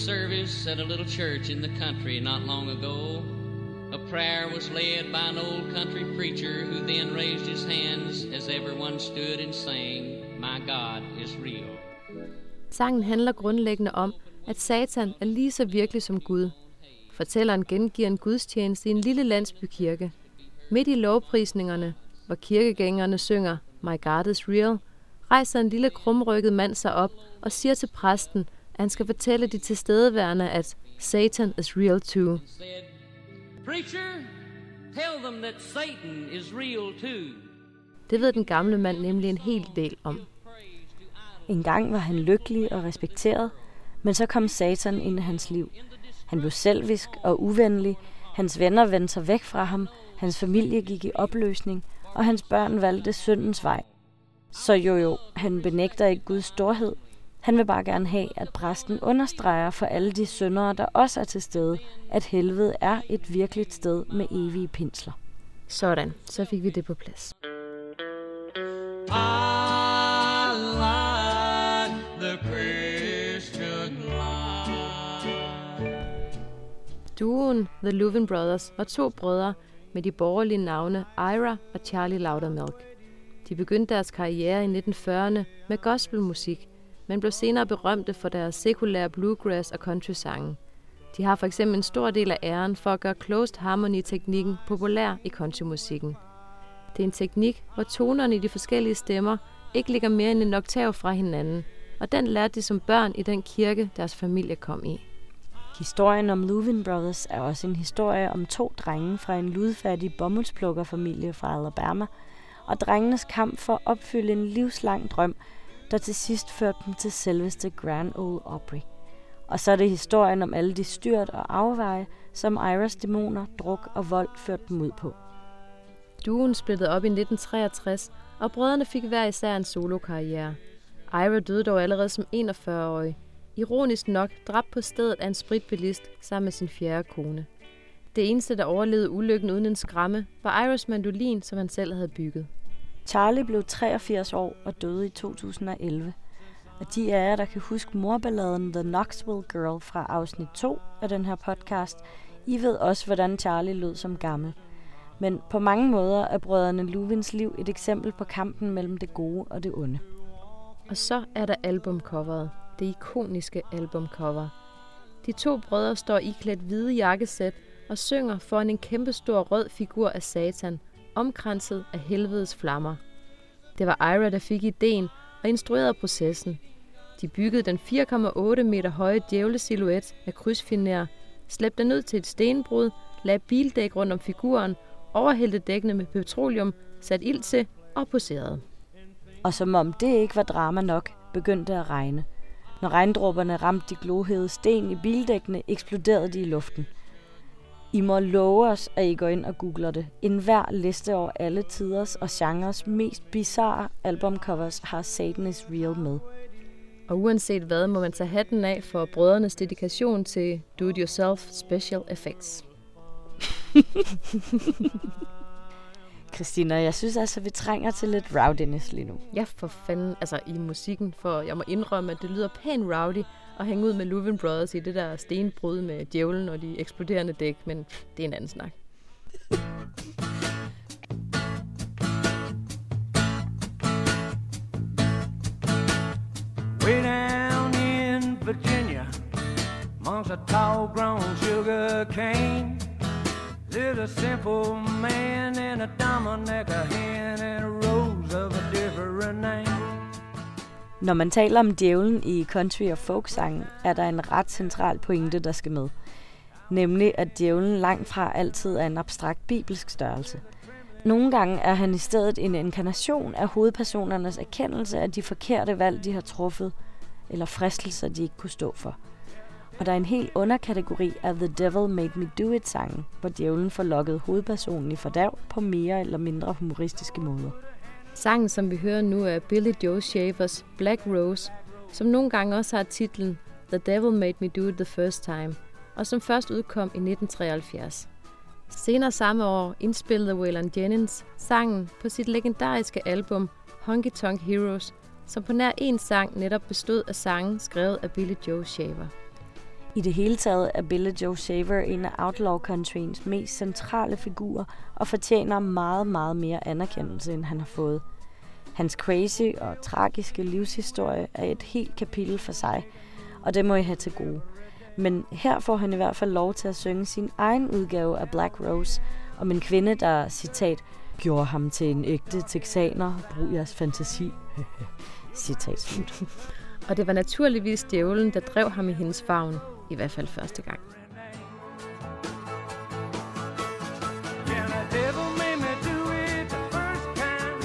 service at a little church in the country not long ago. A prayer was led by an old country preacher who then raised his hands as everyone stood and sang, My God is real. Sangen handler grundlæggende om, at Satan er lige så virkelig som Gud. Fortælleren gengiver en gudstjeneste i en lille landsbykirke. Midt i lovprisningerne, hvor kirkegængerne synger My God is real, rejser en lille krumrykket mand sig op og siger til præsten, han skal fortælle de tilstedeværende, at Satan is real too. Preacher, tell them that Satan is real too. Det ved den gamle mand nemlig en hel del om. En gang var han lykkelig og respekteret, men så kom Satan ind i hans liv. Han blev selvisk og uvenlig, hans venner vendte sig væk fra ham, hans familie gik i opløsning, og hans børn valgte syndens vej. Så jo jo, han benægter ikke Guds storhed. Han vil bare gerne have, at præsten understreger for alle de syndere, der også er til stede, at helvede er et virkeligt sted med evige pinsler. Sådan, så fik vi det på plads. Duoen The Louvin Brothers var to brødre med de borgerlige navne Ira og Charlie Loudermilk. De begyndte deres karriere i 1940'erne med gospelmusik, men blev senere berømte for deres sekulære bluegrass og country-sange. De har for eksempel en stor del af æren for at gøre closed harmony-teknikken populær i countrymusikken. Det er en teknik, hvor tonerne i de forskellige stemmer ikke ligger mere end en oktav fra hinanden, og den lærte de som børn i den kirke, deres familie kom i. Historien om Louvin Brothers er også en historie om to drenge fra en ludfattig bomuldsplukkerfamilie fra Alabama, og drengenes kamp for at opfylde en livslang drøm, der til sidst førte dem til selveste Grand Ole Opry. Og så er det historien om alle de styrt og afveje, som Iras dæmoner, druk og vold førte dem ud på. Duen splittede op i 1963, og brødrene fik hver især en solokarriere. Ira døde dog allerede som 41-årig. Ironisk nok dræbt på stedet af en spritbilist sammen med sin fjerde kone. Det eneste, der overlevede ulykken uden en skramme, var Iras mandolin, som han selv havde bygget. Charlie blev 83 år og døde i 2011. Og de af jer, der kan huske morballaden The Knoxville Girl fra afsnit 2 af den her podcast, I ved også, hvordan Charlie lød som gammel. Men på mange måder er brødrene Luvins liv et eksempel på kampen mellem det gode og det onde. Og så er der albumcoveret. Det ikoniske albumcover. De to brødre står iklædt hvide jakkesæt og synger foran en kæmpestor rød figur af Satan, omkranset af helvedes flammer. Det var Ira, der fik ideen og instruerede processen. De byggede den 4,8 meter høje djævlesilhuet af krydsfiner, slæbte den ud til et stenbrud, lagde bildæk rundt om figuren, overhældte dækkene med petroleum, satte ild til og poserede. Og som om det ikke var drama nok, begyndte det at regne. Når regndråberne ramte de glohede sten i bildækkene, eksploderede de i luften. I må love os, at I går ind og googler det. En hver liste over alle tiders og genres mest bizarre albumcovers har Satan is Real med. Og uanset hvad, må man tage hatten af for brødrenes dedikation til do-it-yourself special effects. [LAUGHS] Christina, jeg synes altså, vi trænger til lidt rowdiness lige nu. Ja, for fanden. Altså i musikken, for jeg må indrømme, at det lyder pænt rowdy at hænge ud med Luvin Brothers i det der stenbrud med djævlen og de eksploderende dæk, men det er en anden snak. Way down in Virginia, amongst a tall grown sugar cane, lived a simple man and a Dominica hen and a rose of a different name. Når man taler om djævlen i country- og folksangen, er der en ret central pointe, der skal med. Nemlig, at djævlen langt fra altid er en abstrakt bibelsk størrelse. Nogle gange er han i stedet en inkarnation af hovedpersonernes erkendelse af de forkerte valg, de har truffet, eller fristelser, de ikke kunne stå for. Og der er en helt underkategori af The Devil Made Me Do It-sangen, hvor djævlen får lukket hovedpersonen i fordav på mere eller mindre humoristiske måder. Sangen, som vi hører nu, er Billy Joe Shavers Black Rose, som nogle gange også har titlen The Devil Made Me Do It The First Time, og som først udkom i 1973. Senere samme år indspillede Waylon Jennings sangen på sit legendariske album Honky Tonk Heroes, som på nær en sang netop bestod af sange skrevet af Billy Joe Shaver. I det hele taget er Billy Joe Shaver en af outlaw countryens mest centrale figurer og fortjener meget, meget mere anerkendelse, end han har fået. Hans crazy og tragiske livshistorie er et helt kapitel for sig, og det må I have til gode. Men her får han i hvert fald lov til at synge sin egen udgave af Black Rose om en kvinde, der, citat, gjorde ham til en ægte texaner. Brug jeres fantasi. [LAUGHS] citat slut. Og det var naturligvis djævlen, der drev ham i hendes favn, i hvert fald første gang. Yeah, the devil made me do it the first time.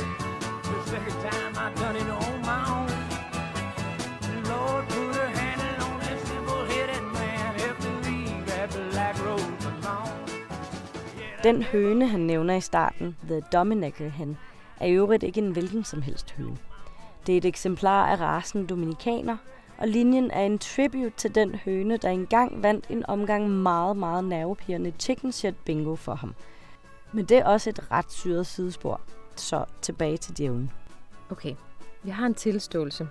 The second time I done it on my own. The Lord put a handle on that simple-headed man. Helped me leave that black road alone. Den høne, han nævner i starten, The Dominican hen, er i øvrigt ikke en hvilken som helst høne. Det er et eksemplar af rasen dominikaner, og linjen er en tribute til den høne, der engang vandt en omgang meget, meget nervepirrende chicken shit bingo for ham. Men det er også et ret syret sidespor, så tilbage til djævlen. Okay, vi har en tilståelse.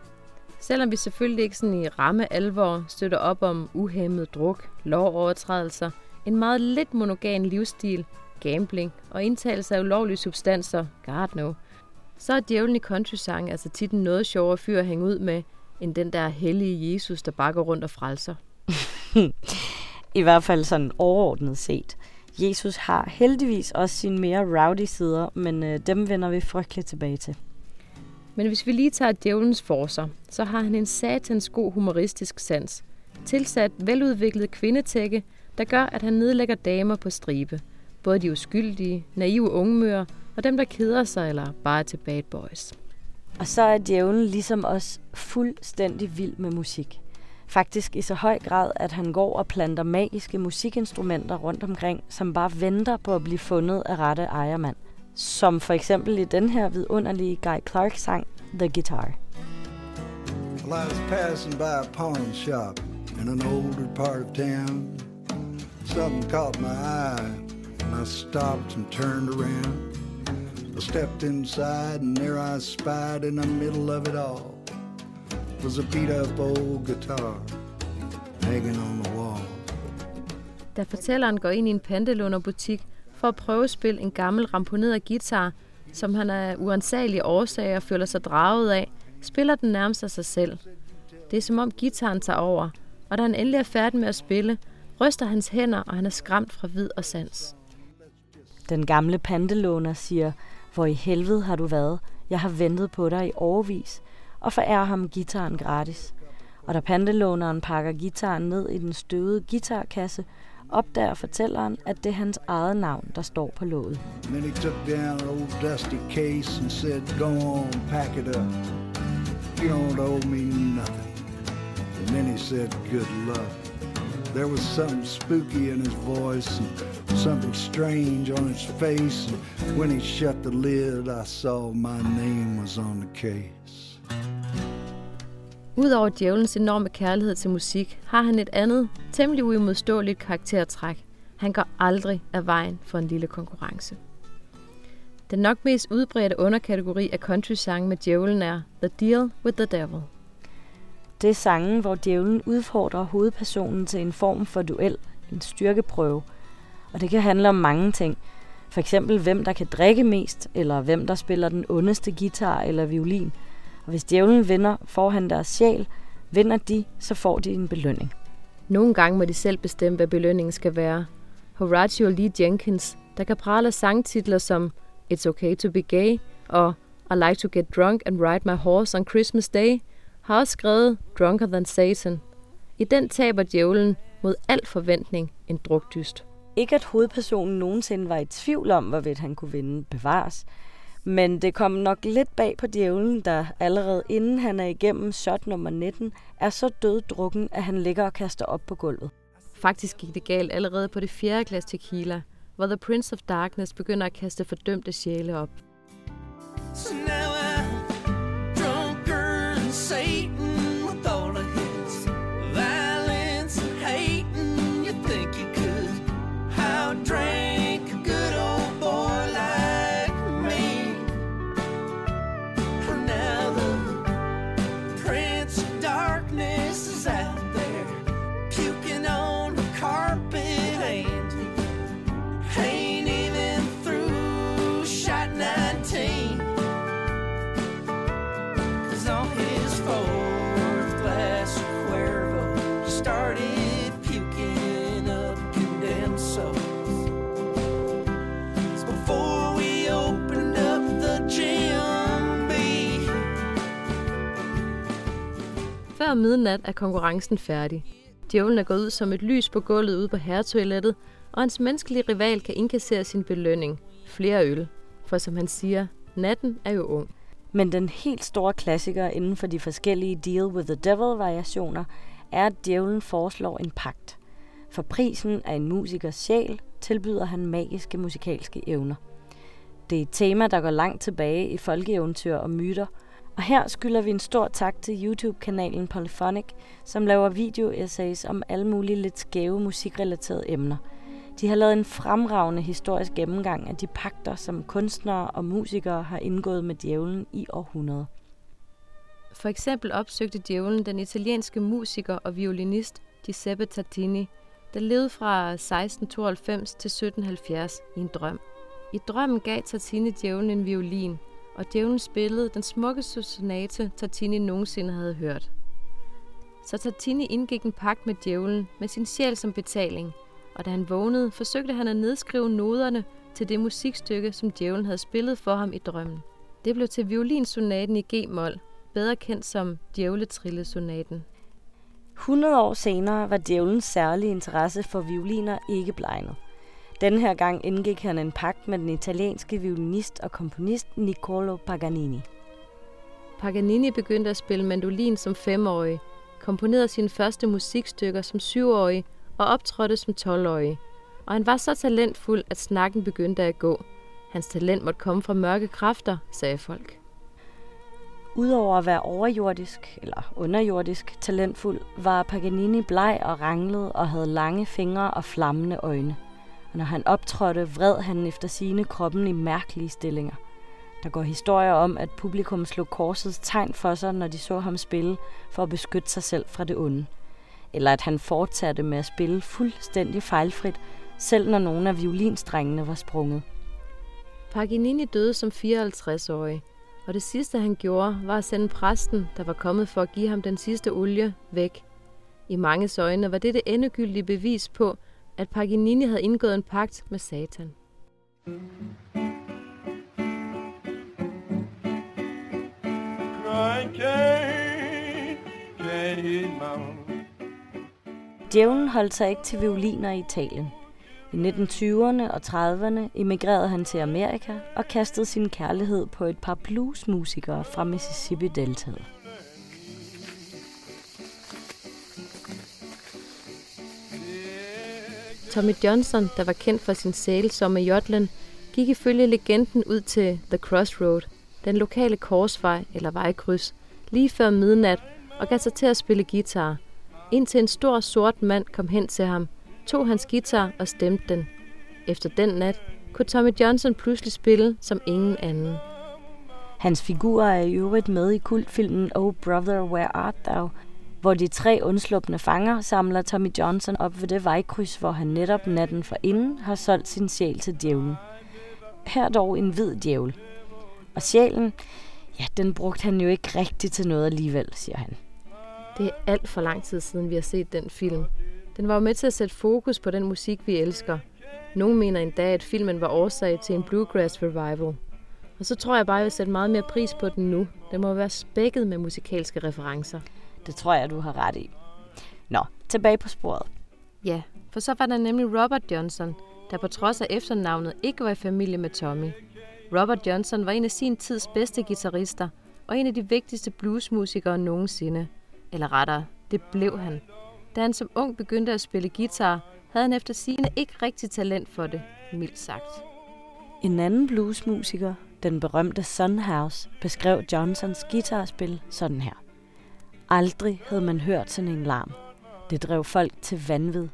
Selvom vi selvfølgelig ikke sådan i ramme alvor støtter op om uhæmmet druk, lovovertrædelser, en meget lidt monogan livsstil, gambling og indtagelse af ulovlige substanser, god no, så er djævlen i countrysang altså tit en noget sjovere fyr at hænge ud med, end den der hellige Jesus, der bare går rundt og frelser. [LAUGHS] I hvert fald sådan overordnet set. Jesus har heldigvis også sine mere rowdy sider, men øh, dem vender vi frygteligt tilbage til. Men hvis vi lige tager djævelens forser, så har han en satans god humoristisk sans. Tilsat veludviklet kvindetække, der gør, at han nedlægger damer på stribe. Både de uskyldige, naive ungmøer og dem, der keder sig eller bare er til bad boys. Og så er djævlen ligesom os fuldstændig vild med musik. Faktisk i så høj grad, at han går og planter magiske musikinstrumenter rundt omkring, som bare venter på at blive fundet af rette ejermand. Som for eksempel i den her vidunderlige Guy Clark sang The Guitar. Well, I was passing by a pawn shop in an older part of town. Something caught my eye, and I stopped and turned around. I stepped inside, and there I spied in the middle of it all was a beat up old guitar hanging on the wall. Da fortælleren går ind i en pantelånerbutik for at prøve at spille en gammel ramponeret guitar, som han af uansagelige årsager føler sig draget af, spiller den nærmest af sig selv. Det er som om gitaren tager over, og da han endelig er færdig med at spille, ryster hans hænder, og han er skræmt fra vid og sans. Den gamle pandelåner siger, hvor i helvede har du været? Jeg har ventet på dig i overvis, og forærer ham gitaren gratis. Og da pandelåneren pakker gitaren ned i den støvede guitarkasse, opdager fortælleren, at det er hans eget navn, der står på låget. Then he took down an old dusty case and said, Go on, pack it up. You don't owe me nothing. And then he said, Good luck. There was something spooky in his voice and something strange on his face. And when he shut the lid, I saw my name was on the case. Udover djævelens enorme kærlighed til musik, har han et andet, temmelig uimodståeligt karaktertræk. Han går aldrig af vejen for en lille konkurrence. Den nok mest udbredte underkategori af country-sange med djævlen er The Deal with the Devil. Det er sangen, hvor djævlen udfordrer hovedpersonen til en form for duel, en styrkeprøve. Og det kan handle om mange ting. For eksempel hvem der kan drikke mest, eller hvem der spiller den ondeste guitar eller violin. Og hvis djævlen vinder, får han deres sjæl. Vinder de, så får de en belønning. Nogle gange må de selv bestemme, hvad belønningen skal være. Horatio Lee Jenkins, der kan prale sangtitler som It's Okay to be Gay og I Like to Get Drunk and Ride My Horse on Christmas Day, har også skrevet Drunker Than Satan. I den taber djævlen mod al forventning en drukdyst. Ikke at hovedpersonen nogensinde var i tvivl om, hvorvidt han kunne vinde bevares. Men det kom nok lidt bag på djævlen, der allerede inden han er igennem shot nummer 19, er så døddrukken, at han ligger og kaster op på gulvet. Faktisk gik det galt allerede på det fjerde glas tequila, hvor The Prince of Darkness begynder at kaste fordømte sjæle op. So now than Satan with all of his violence and hating. You think you could outdrink Før midnat er konkurrencen færdig. Djævlen er gået ud som et lys på gulvet ude på herretoilettet, og hans menneskelige rival kan indkassere sin belønning. Flere øl. For som han siger, natten er jo ung. Men den helt store klassiker inden for de forskellige Deal with the Devil-variationer er, at djævlen foreslår en pagt. For prisen af en musikers sjæl tilbyder han magiske musikalske evner. Det er et tema, der går langt tilbage i folkeeventyr og myter, og her skylder vi en stor tak til YouTube-kanalen Polyphonic, som laver video-essays om alle mulige lidt skæve musikrelaterede emner. De har lavet en fremragende historisk gennemgang af de pakter, som kunstnere og musikere har indgået med djævlen i århundreder. For eksempel opsøgte djævlen den italienske musiker og violinist Giuseppe Tartini, der levede fra 1692 til 1770 i en drøm. I drømmen gav Tartini djævlen en violin, og djævlen spillede den smukkeste sonate, Tartini nogensinde havde hørt. Så Tartini indgik en pagt med djævlen med sin sjæl som betaling, og da han vågnede, forsøgte han at nedskrive noderne til det musikstykke, som djævlen havde spillet for ham i drømmen. Det blev til violinsonaten i G-mol, bedre kendt som djævletrillesonaten. 100 år senere var djævlens særlige interesse for violiner ikke blegnet. Den her gang indgik han en pagt med den italienske violinist og komponist Niccolo Paganini. Paganini begyndte at spille mandolin som femårig, komponerede sine første musikstykker som syvårig og optrådte som 12-årig. Og han var så talentfuld, at snakken begyndte at gå. Hans talent måtte komme fra mørke kræfter, sagde folk. Udover at være overjordisk eller underjordisk talentfuld, var Paganini bleg og ranglet og havde lange fingre og flammende øjne. Og når han optrådte, vred han efter sine kroppen i mærkelige stillinger. Der går historier om, at publikum slog korsets tegn for sig, når de så ham spille, for at beskytte sig selv fra det onde. Eller at han fortsatte med at spille fuldstændig fejlfrit, selv når nogle af violinstrengene var sprunget. Paganini døde som 54-årig, og det sidste han gjorde, var at sende præsten, der var kommet for at give ham den sidste olie, væk. I mange øjne var det det endegyldige bevis på, at Paganini havde indgået en pagt med Satan. Djævlen holdt sig ikke til violiner i Italien. I 1920'erne og 30'erne emigrerede han til Amerika og kastede sin kærlighed på et par bluesmusikere fra Mississippi-deltaet. Tommy Johnson, der var kendt for sin sælsomme jodlen, gik ifølge legenden ud til The Crossroad, den lokale korsvej eller vejkryds, lige før midnat og gav sig til at spille guitar, indtil en stor sort mand kom hen til ham, tog hans guitar og stemte den. Efter den nat kunne Tommy Johnson pludselig spille som ingen anden. Hans figurer er i øvrigt med i kultfilmen Oh Brother, Where Art Thou, hvor de tre undslupne fanger samler Tommy Johnson op ved det vejkryds, hvor han netop natten for inden har solgt sin sjæl til djævlen. Her dog en hvid djævel. Og sjælen, ja, den brugte han jo ikke rigtigt til noget alligevel, siger han. Det er alt for lang tid siden, vi har set den film. Den var jo med til at sætte fokus på den musik, vi elsker. Nogle mener endda, at filmen var årsag til en bluegrass revival. Og så tror jeg bare, at jeg vil sætte meget mere pris på den nu. Den må være spækket med musikalske referencer. Det tror jeg, du har ret i. Nå, tilbage på sporet. Ja, for så var der nemlig Robert Johnson, der på trods af efternavnet ikke var i familie med Tommy. Robert Johnson var en af sin tids bedste guitarister, og en af de vigtigste bluesmusikere nogensinde. Eller rettere, det blev han. Da han som ung begyndte at spille guitar, havde han efter sigende ikke rigtig talent for det, mildt sagt. En anden bluesmusiker, den berømte Son House, beskrev Johnsons guitarspil sådan her. Aldrig havde man hørt sådan en larm. Det drev folk til vanvid.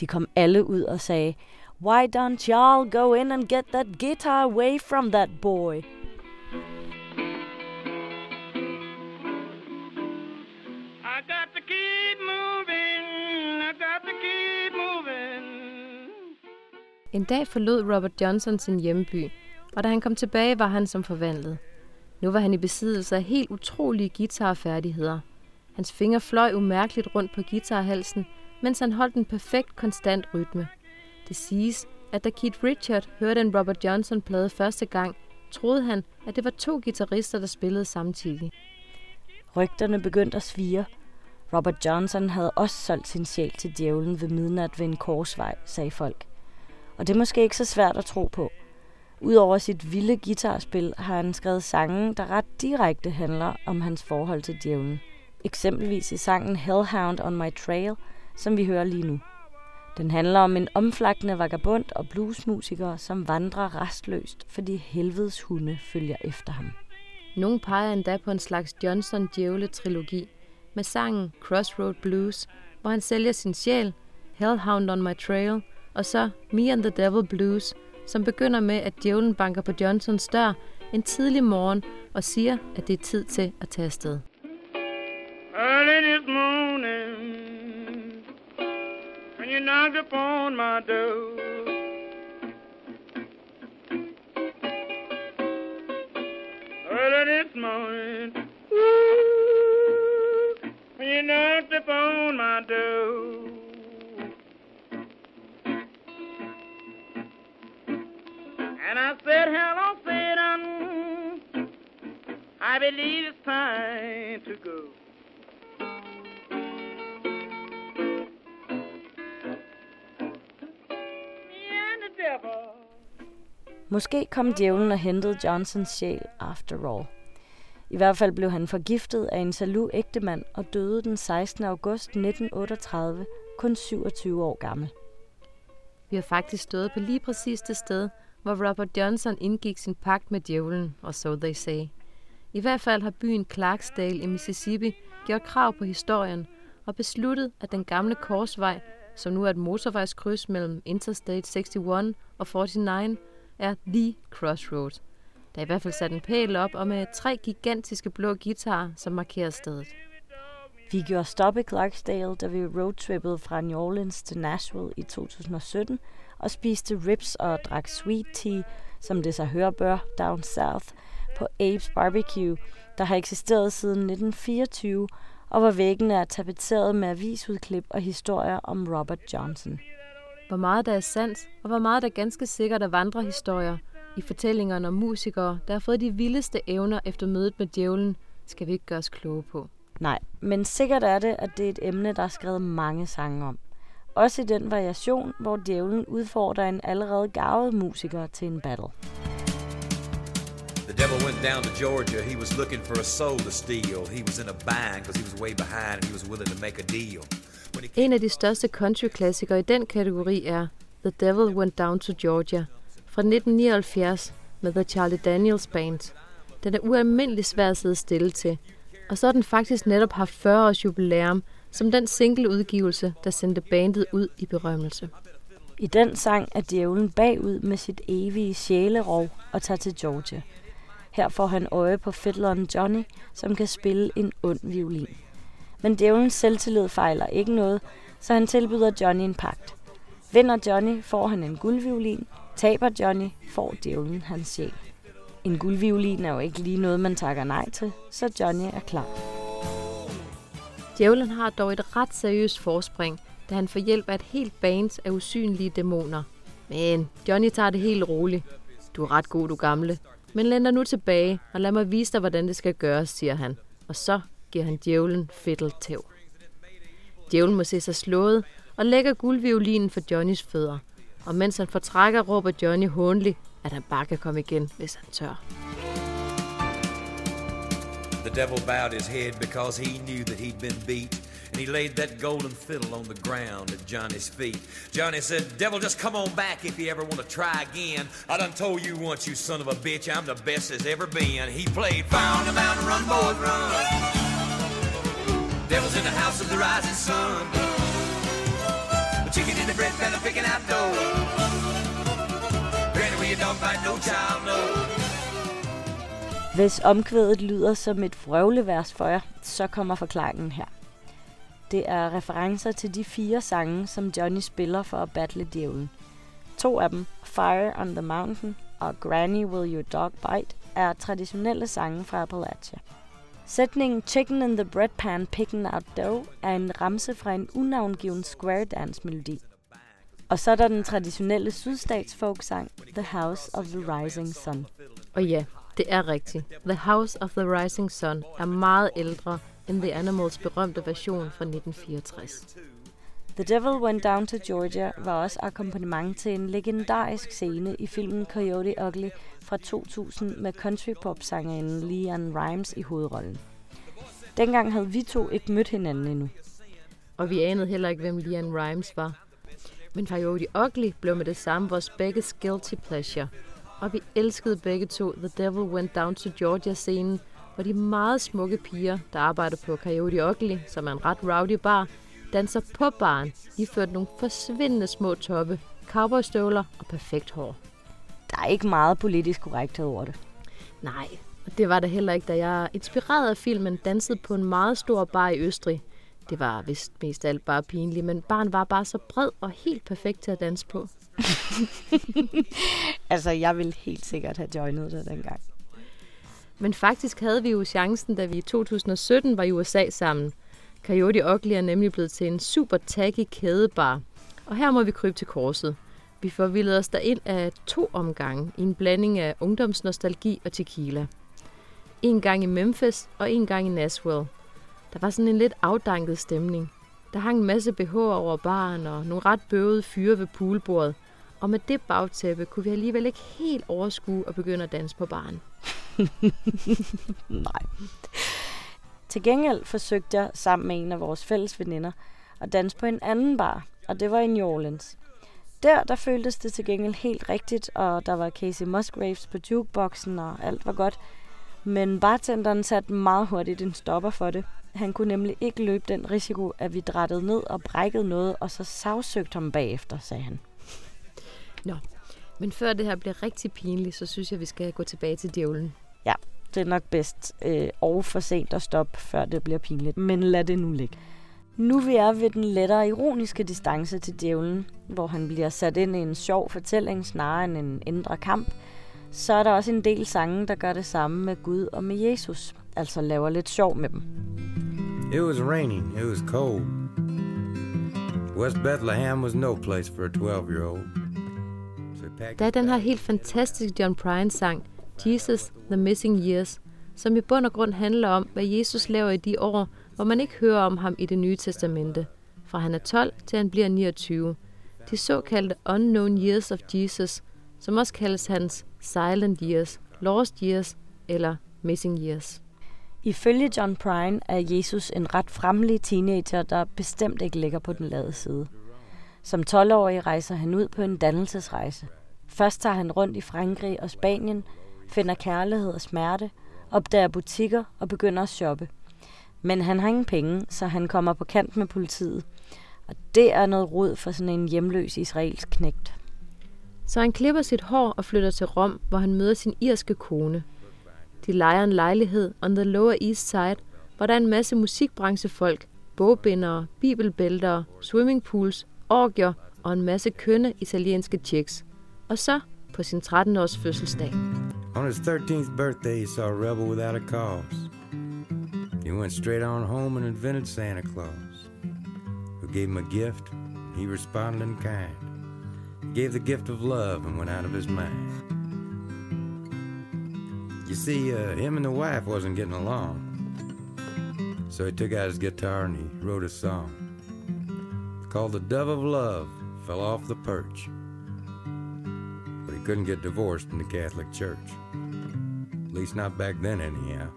De kom alle ud og sagde, Why don't y'all go in and get that guitar away from that boy? I got to keep moving. I got to keep moving. En dag forlod Robert Johnson sin hjemby, og da han kom tilbage, var han som forvandlet. Nu var han i besiddelse af helt utrolige guitarfærdigheder. Hans fingre fløj umærkeligt rundt på guitarhalsen, mens han holdt en perfekt konstant rytme. Det siges, at da Keith Richard hørte en Robert Johnson-plade første gang, troede han, at det var to guitarister, der spillede samtidig. Rygterne begyndte at svire. Robert Johnson havde også solgt sin sjæl til djævlen ved midnat ved en korsvej, sagde folk. Og det er måske ikke så svært at tro på. Udover sit vilde guitarspil har han skrevet sange, der ret direkte handler om hans forhold til djævlen. Eksempelvis i sangen Hellhound on My Trail, som vi hører lige nu. Den handler om en omflagtende vagabond og bluesmusiker, som vandrer restløst, fordi helvedes hunde følger efter ham. Nogle peger endda på en slags Johnson-djævle-trilogi med sangen Crossroad Blues, hvor han sælger sin sjæl, Hellhound on My Trail, og så Me and the Devil Blues, som begynder med, at djævlen banker på Johnsons dør en tidlig morgen og siger, at det er tid til at tage afsted. Early this morning, when you knocked upon my door. Early this morning, ooh, when you knocked upon my door. And I said, hello, Satan, I believe it's time to go. Måske kom djævlen og hentede Johnsons sjæl after all. I hvert fald blev han forgiftet af en salu ægtemand og døde den 16. august 1938, kun 27 år gammel. Vi har faktisk stået på lige præcis det sted, hvor Robert Johnson indgik sin pagt med djævlen, og so they say. I hvert fald har byen Clarksdale i Mississippi gjort krav på historien og besluttet, at den gamle korsvej, som nu er et motorvejskryds mellem Interstate 61 og 49, er The Crossroads, Der i hvert fald sat en pæl op og med tre gigantiske blå guitarer, som markerer stedet. Vi gjorde stop i Clarksdale, da vi roadtrippede fra New Orleans til Nashville i 2017 og spiste ribs og drak sweet tea, som det så hører bør, down south, på Abe's Barbecue, der har eksisteret siden 1924, og hvor væggene er tapeteret med avisudklip og historier om Robert Johnson. Hvor meget der er sandt, og hvor meget der ganske sikkert er vandrehistorier i fortællingerne om musikere, der har fået de vildeste evner efter mødet med djævlen, skal vi ikke gøre os kloge på. Nej, men sikkert er det, at det er et emne, der er skrevet mange sange om. Også i den variation, hvor djævlen udfordrer en allerede gavet musiker til en battle. The devil went down to Georgia. He was looking for a soul to steal. He was in a bind because he was way behind and he was willing to make a deal. En af de største country-klassikere i den kategori er The Devil Went Down to Georgia fra 1979 med The Charlie Daniels Band. Den er ualmindelig svær at sidde stille til, og så har den faktisk netop haft 40 års jubilæum som den single-udgivelse, der sendte bandet ud i berømmelse. I den sang er djævlen bagud med sit evige sjælerov og tager til Georgia. Her får han øje på fiddleren Johnny, som kan spille en ond violin. Men djævelens selvtillid fejler ikke noget, så han tilbyder Johnny en pagt. Vinder Johnny, får han en guldviolin. Taber Johnny, får djævlen hans sjæl. En guldviolin er jo ikke lige noget, man takker nej til, så Johnny er klar. Djævlen har dog et ret seriøst forspring, da han får hjælp af et helt band af usynlige dæmoner. Men Johnny tager det helt roligt. Du er ret god, du gamle. Men lænd dig nu tilbage, og lad mig vise dig, hvordan det skal gøres, siger han. Og så giver han djævlen fiddle. Djævlen må se sig slået og lægger guldviolinen for Johnnys fødder. Og mens han fortrækker, råber Johnny hånligt, at han bare kan komme igen, hvis han tør. The devil bowed his head because he knew that he'd been beat. He laid that golden fiddle on the ground at Johnny's feet. Johnny said, Devil, just come on back if you ever want to try again. I done told you once, you son of a bitch, I'm the best there's ever been. He played Found a Mountain Run, Boys Run. Devil's in the house of the rising sun. The chicken in the bread pan picking out dough. Granny, will your dog bite? No child, no. Hvis omkvædet lyder som et vrøvlevers for jer, så kommer forklaringen her. Det er referencer til de fire sange, som Johnny spiller for at battle djævlen. To af dem, Fire on the Mountain og Granny Will Your Dog Bite, er traditionelle sange fra Appalachia. Sætningen Chicken in the bread pan picking out dough er en ramse fra en unavngiven square dance melodi. Og så er der den traditionelle sydstatsfolksang The House of the Rising Sun. Og ja, det er rigtigt. The House of the Rising Sun er meget ældre end The Animals berømte version fra 1964. The Devil Went Down to Georgia var også akkompagnement til en legendarisk scene i filmen Coyote Ugly fra 2000 med countrypop-sangerinden Leanne Rimes i hovedrollen. Dengang havde vi to ikke mødt hinanden endnu. Og vi anede heller ikke, hvem Leanne Rimes var. Men Coyote Ugly blev med det samme vores begges guilty pleasure. Og vi elskede begge to The Devil Went Down to Georgia-scenen, hvor de meget smukke piger, der arbejder på Coyote Ugly, som er en ret rowdy bar, danser på baren, iført nogle forsvindende små toppe, cowboystøvler og perfekt hår. Der er ikke meget politisk korrekthed over det. Nej, og det var der heller ikke, da jeg inspireret af filmen dansede på en meget stor bar i Østrig. Det var vist mest alt bare pinligt, men baren var bare så bred og helt perfekt til at danse på. [LAUGHS] altså, jeg ville helt sikkert have joinet det dengang. Men faktisk havde vi jo chancen, da vi i 2017 var i USA sammen. Coyote Ugly er nemlig blevet til en super taggy kædebar. Og her må vi krybe til korset. Vi forvildede os ind af to omgange i en blanding af ungdomsnostalgi og tequila. En gang i Memphis og en gang i Nashville. Der var sådan en lidt afdanket stemning. Der hang en masse BH over baren og nogle ret bøvede fyre ved poolbordet. Og med det bagtæppe kunne vi alligevel ikke helt overskue at begynde at danse på baren. [LAUGHS] Nej. Til gengæld forsøgte jeg sammen med en af vores fælles veninder at danse på en anden bar, og det var i New Orleans. Der, der føltes det til gengæld helt rigtigt, og der var Casey Musgraves på jukeboxen, og alt var godt. Men bartenderen satte meget hurtigt en stopper for det. Han kunne nemlig ikke løbe den risiko, at vi drættede ned og brækkede noget, og så sagsøgte ham bagefter, sagde han. Nå, men før det her bliver rigtig pinligt, så synes jeg, vi skal gå tilbage til djævlen. Ja, det er nok bedst øh, og for sent at stoppe, før det bliver pinligt. Men lad det nu ligge. Nu vi er ved den lettere ironiske distance til djævlen, hvor han bliver sat ind i en sjov fortælling snarere end en indre kamp, så er der også en del sange, der gør det samme med Gud og med Jesus, altså laver lidt sjov med dem. It was raining, it was cold. West Bethlehem was no place for a 12 Der er den her helt fantastiske John Prine-sang, Jesus The Missing Years, som i bund og grund handler om, hvad Jesus laver i de år, hvor man ikke hører om ham i det nye testamente. Fra han er 12 til han bliver 29. De såkaldte Unknown Years of Jesus, som også kaldes hans Silent Years, Lost Years eller Missing Years. Ifølge John Prine er Jesus en ret fremmelig teenager, der bestemt ikke ligger på den lade side. Som 12-årig rejser han ud på en dannelsesrejse. Først tager han rundt i Frankrig og Spanien, finder kærlighed og smerte, opdager butikker og begynder at shoppe. Men han har ingen penge, så han kommer på kant med politiet. Og det er noget rod for sådan en hjemløs israelsk knægt. Så han klipper sit hår og flytter til Rom, hvor han møder sin irske kone. De lejer en lejlighed on the Lower East Side, hvor der er en masse musikbranchefolk, bogbindere, bibelbæltere, swimmingpools, orgier og en masse kønne italienske chicks. Og så på sin 13-års fødselsdag. On his 13th birthday, he saw a rebel without a cause. He went straight on home and invented Santa Claus, who gave him a gift. He responded in kind. He gave the gift of love and went out of his mind. You see, uh, him and the wife wasn't getting along. So he took out his guitar and he wrote a song called The Dove of Love Fell Off the Perch. Couldn't get divorced in the Catholic Church. At least not back then, anyhow.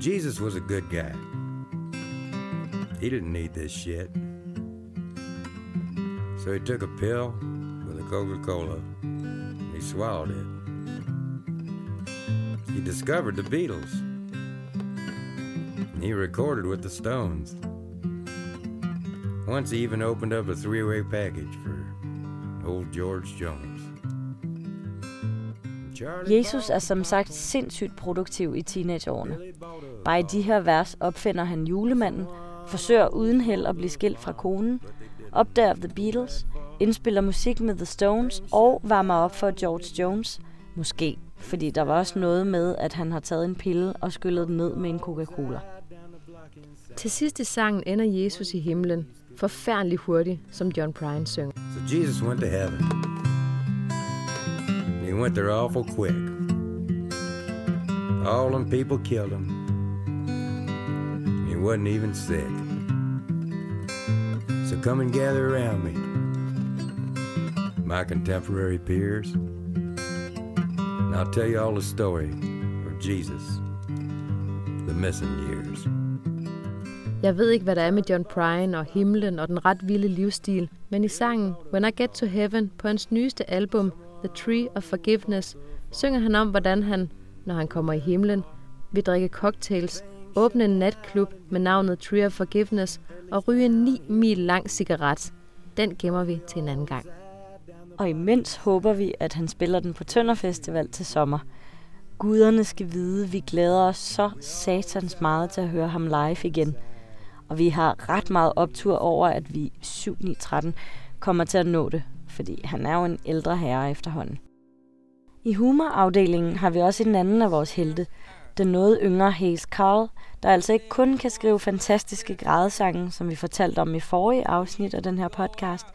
Jesus was a good guy. He didn't need this shit. So he took a pill with a Coca Cola and he swallowed it. He discovered the Beatles. And he recorded with the Stones. Once he even opened up a three way package for old George Jones. Jesus er som sagt sindssygt produktiv i teenageårene. Bare i de her vers opfinder han julemanden, forsøger uden held at blive skilt fra konen, opdager The Beatles, indspiller musik med The Stones og varmer op for George Jones. Måske, fordi der var også noget med, at han har taget en pille og skyllet den ned med en Coca-Cola. Til sidst i sangen ender Jesus i himlen, forfærdelig hurtigt, som John Prine synger. So Jesus went to heaven. He went there awful quick. All them people killed him. He wasn't even sick. So come and gather around me, my contemporary peers. And I'll tell you all the story of Jesus, the missing years. Jeg ved ikke, hvad der er med John Prine og himlen og den ret vilde livsstil, men i sangen When I Get to Heaven på hans nyeste album, The Tree of Forgiveness, synger han om, hvordan han, når han kommer i himlen, vil drikke cocktails, åbne en natklub med navnet Tree of Forgiveness og ryge en 9 mil lang cigaret. Den gemmer vi til en anden gang. Og imens håber vi, at han spiller den på Tønder Festival til sommer. Guderne skal vide, vi glæder os så satans meget til at høre ham live igen. Og vi har ret meget optur over, at vi 7-9-13 kommer til at nå det, fordi han er jo en ældre herre efterhånden. I humorafdelingen har vi også en anden af vores helte, den noget yngre Hayes Carl, der altså ikke kun kan skrive fantastiske grædesange, som vi fortalte om i forrige afsnit af den her podcast,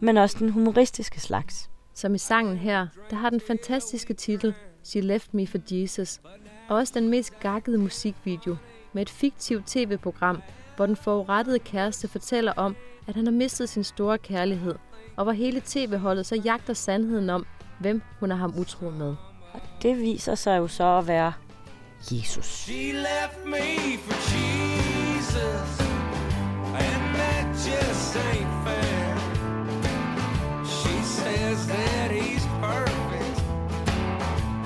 men også den humoristiske slags. Som i sangen her, der har den fantastiske titel She Left Me for Jesus, og også den mest gakkede musikvideo med et fiktivt tv-program, hvor den forurettede kæreste fortæller om, at han har mistet sin store kærlighed, og hvor hele tv-holdet så jagter sandheden om, hvem hun er ham utro med. Og det viser sig jo så at være Jesus. She left me for Jesus, and that just ain't fair. She says that he's perfect.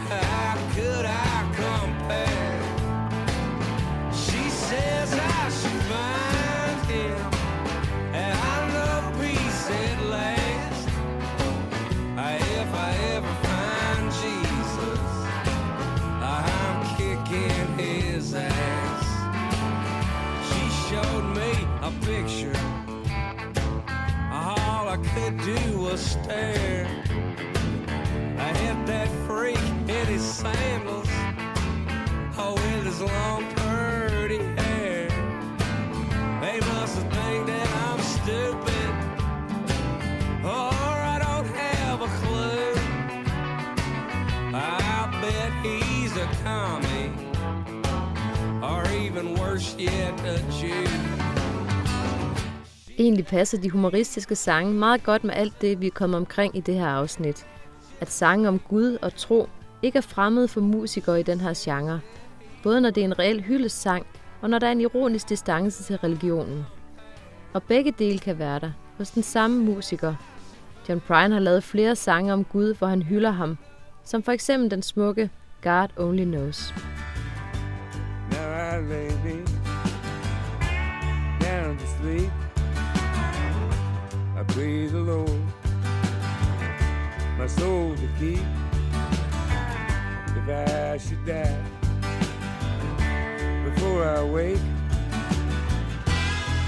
How could I picture. All I could do was stare. I hit that freak in his sandals. Oh, with his long, pretty hair. They must have think that I'm stupid, or I don't have a clue. I bet he's a commie, or even worse yet, a Jew. Egentlig passer de humoristiske sange meget godt med alt det, vi er kommet omkring i det her afsnit. At sange om Gud og tro ikke er fremmede for musikere i den her genre. Både når det er en reel hyldesang, og når der er en ironisk distance til religionen. Og begge dele kan være der hos den samme musiker. John Prine har lavet flere sange om Gud, hvor han hylder ham, som for eksempel den smukke God Only Knows. Now I lay me down to sleep. I pray the Lord my soul to keep. If I should die before I wake,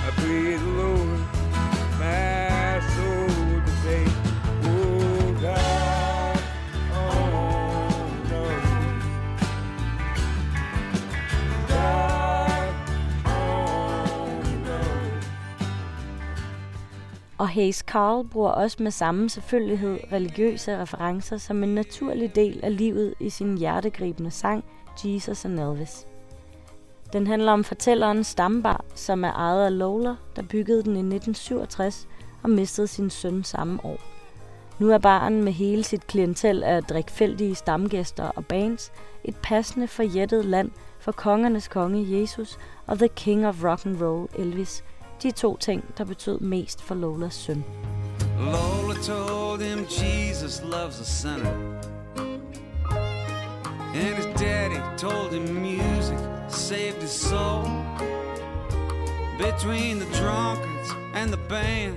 I pray the Lord my soul Og Hayes Carl bruger også med samme selvfølgelighed religiøse referencer som en naturlig del af livet i sin hjertegribende sang Jesus and Elvis. Den handler om fortælleren stambar, som er ejet af Lola, der byggede den i 1967 og mistede sin søn samme år. Nu er baren med hele sit klientel af drikfældige stamgæster og bands et passende forjættet land for kongernes konge Jesus og The King of Rock and Roll Elvis, de to ting, der betød mest for Lolas søn. Lola told him Jesus loves a sinner. And his daddy told him music saved his soul. Between the drunkards and the band,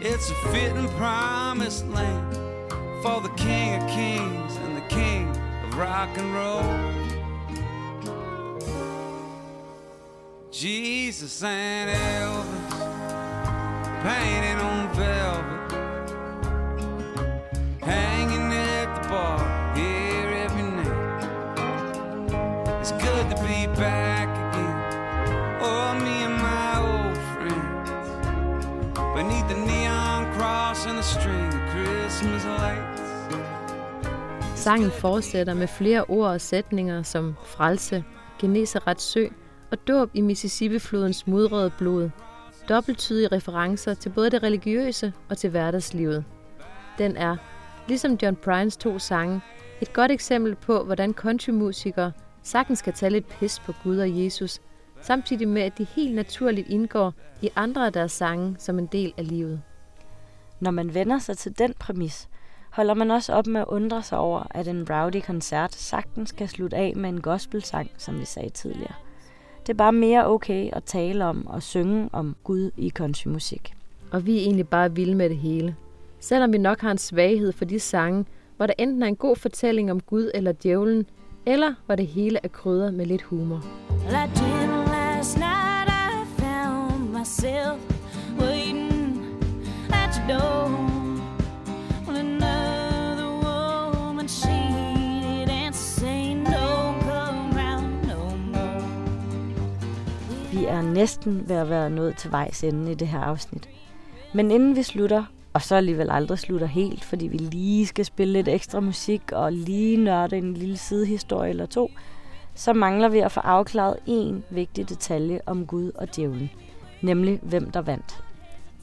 it's a fitting promised land for the king of kings and the king of rock and roll. Jesus and Elvis painted on velvet, hanging at the bar here every night. It's good to be back again. Oh, me and my old friends beneath the neon cross and the string of Christmas lights. Sangen fortsætter med flere ord og sætninger som frelse, Genesarets sø og dåb i Mississippi-flodens mudrede blod. Dobbelttydige referencer til både det religiøse og til hverdagslivet. Den er, ligesom John Bryans to sange, et godt eksempel på, hvordan countrymusikere sagtens skal tage lidt pis på Gud og Jesus, samtidig med, at de helt naturligt indgår i andre af deres sange som en del af livet. Når man vender sig til den præmis, holder man også op med at undre sig over, at en rowdy koncert sagtens kan slutte af med en gospelsang, som vi sagde tidligere. Det er bare mere okay at tale om og synge om Gud i countrymusik. Og vi er egentlig bare vilde med det hele. Selvom vi nok har en svaghed for de sange, hvor der enten er en god fortælling om Gud eller djævlen, eller hvor det hele er krydret med lidt humor. Myself waiting at your door. Næsten ved at være nået til vejs ende i det her afsnit. Men inden vi slutter, og så alligevel aldrig slutter helt, fordi vi lige skal spille lidt ekstra musik og lige nørde en lille sidehistorie eller to, så mangler vi at få afklaret en vigtig detalje om Gud og djævlen, nemlig hvem der vandt.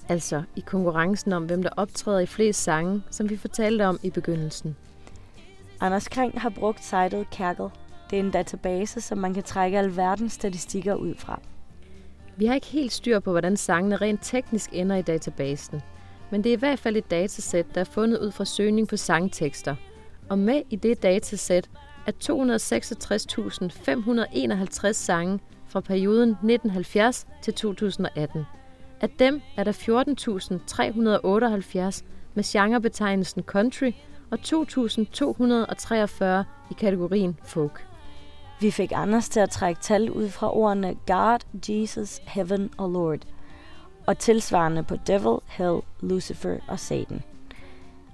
Altså i konkurrencen om, hvem der optræder i flest sange, som vi fortalte om i begyndelsen. Anders Kring har brugt sitet Kærkel. Det er en database, som man kan trække alverdens statistikker ud fra. Vi har ikke helt styr på, hvordan sangene rent teknisk ender i databasen. Men det er i hvert fald et datasæt, der er fundet ud fra søgning på sangtekster. Og med i det datasæt er 266.551 sange fra perioden 1970 til 2018. Af dem er der 14.378 med genrebetegnelsen country og 2.243 i kategorien folk. Vi fik Anders til at trække tal ud fra ordene God, Jesus, Heaven og Lord, og tilsvarende på Devil, Hell, Lucifer og Satan.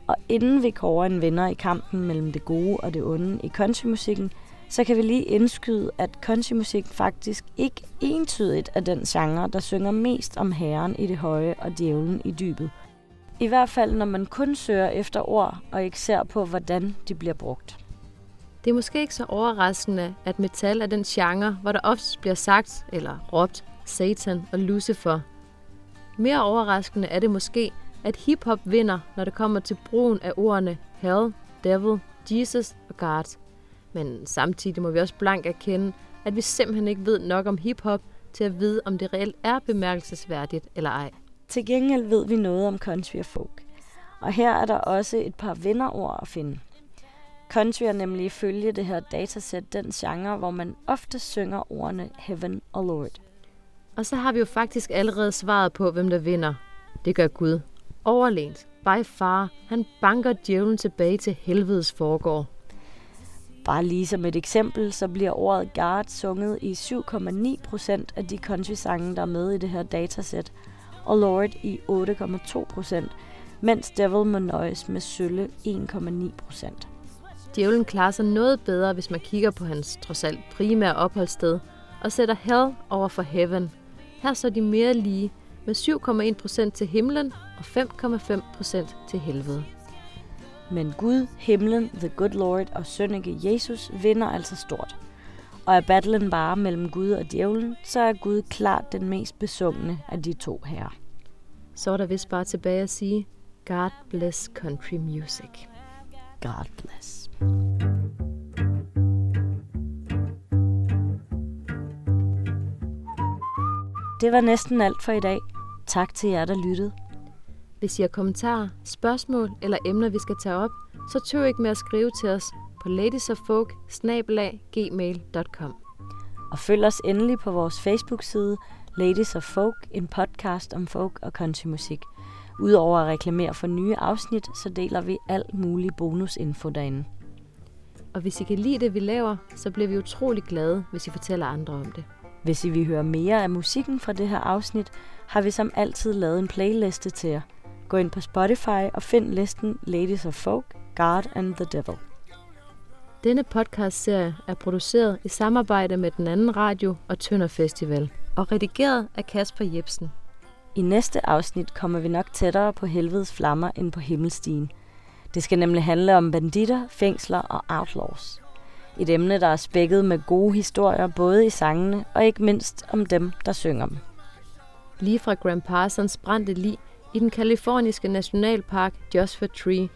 Og inden vi kårer en vinder i kampen mellem det gode og det onde i countrymusikken, så kan vi lige indskyde, at countrymusik faktisk ikke entydigt er den genre, der synger mest om herren i det høje og djævlen i dybet. I hvert fald, når man kun søger efter ord og ikke ser på, hvordan de bliver brugt. Det er måske ikke så overraskende, at metal er den genre, hvor der ofte bliver sagt eller råbt Satan og Lucifer. Mere overraskende er det måske, at hiphop vinder, når det kommer til brugen af ordene Hell, Devil, Jesus og God. Men samtidig må vi også blank erkende, at vi simpelthen ikke ved nok om hiphop til at vide, om det reelt er bemærkelsesværdigt eller ej. Til gengæld ved vi noget om country og folk. Og her er der også et par vennerord at finde. Country er nemlig ifølge det her datasæt den genre, hvor man ofte synger ordene Heaven og Lord. Og så har vi jo faktisk allerede svaret på, hvem der vinder. Det gør Gud. Overlænt. By far. Han banker djævlen tilbage til helvedes forgård. Bare lige som et eksempel, så bliver ordet God sunget i 7,9 procent af de country-sange, der er med i det her datasæt, og Lord i 8,2 procent, mens Devil må nøjes med sølle 1,9 procent. Djævlen klarer sig noget bedre, hvis man kigger på hans trods alt primære opholdssted, og sætter hell over for heaven. Her så de mere lige, med 7,1 procent til himlen og 5,5 procent til helvede. Men Gud, himlen, The Good Lord og sønneke Jesus vinder altså stort. Og er battlen bare mellem Gud og djævlen, så er Gud klart den mest besungne af de to herrer. Så er der vist bare tilbage at sige, God bless country music. God bless. Det var næsten alt for i dag. Tak til jer, der lyttede. Hvis I har kommentarer, spørgsmål eller emner, vi skal tage op, så tøv ikke med at skrive til os på ladiesoffolk Og følg os endelig på vores Facebook-side Ladies of Folk, en podcast om folk og countrymusik. Udover at reklamere for nye afsnit, så deler vi alt mulig bonusinfo derinde. Og hvis I kan lide det, vi laver, så bliver vi utrolig glade, hvis I fortæller andre om det. Hvis I vil høre mere af musikken fra det her afsnit, har vi som altid lavet en playliste til jer. Gå ind på Spotify og find listen Ladies of Folk, God and the Devil. Denne podcastserie er produceret i samarbejde med den anden radio og Tønder Festival og redigeret af Kasper Jebsen. I næste afsnit kommer vi nok tættere på helvedes flammer end på himmelstigen. Det skal nemlig handle om banditter, fængsler og outlaws. Et emne, der er spækket med gode historier, både i sangene og ikke mindst om dem, der synger dem. Lige fra Graham Parsons brændte lig i den kaliforniske nationalpark Joshua Tree,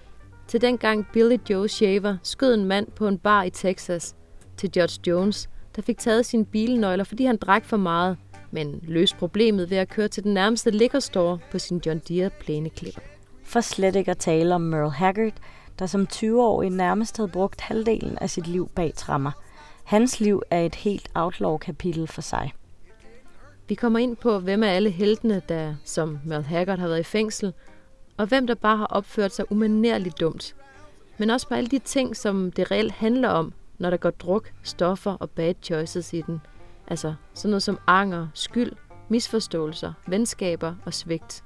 til dengang Billy Joe Shaver skød en mand på en bar i Texas, til Judge Jones, der fik taget sine bilnøgler, fordi han drak for meget, men løste problemet ved at køre til den nærmeste liquor store på sin John Deere plæneklipper. For slet ikke at tale om Merle Haggard, der som 20-årig nærmest havde brugt halvdelen af sit liv bag trammer. Hans liv er et helt outlaw-kapitel for sig. Vi kommer ind på, hvem er alle heltene, der som Merle Haggard har været i fængsel, og hvem der bare har opført sig umanerligt dumt. Men også på alle de ting, som det reelt handler om, når der går druk, stoffer og bad choices i den. Altså sådan noget som anger, skyld, misforståelser, venskaber og svigt.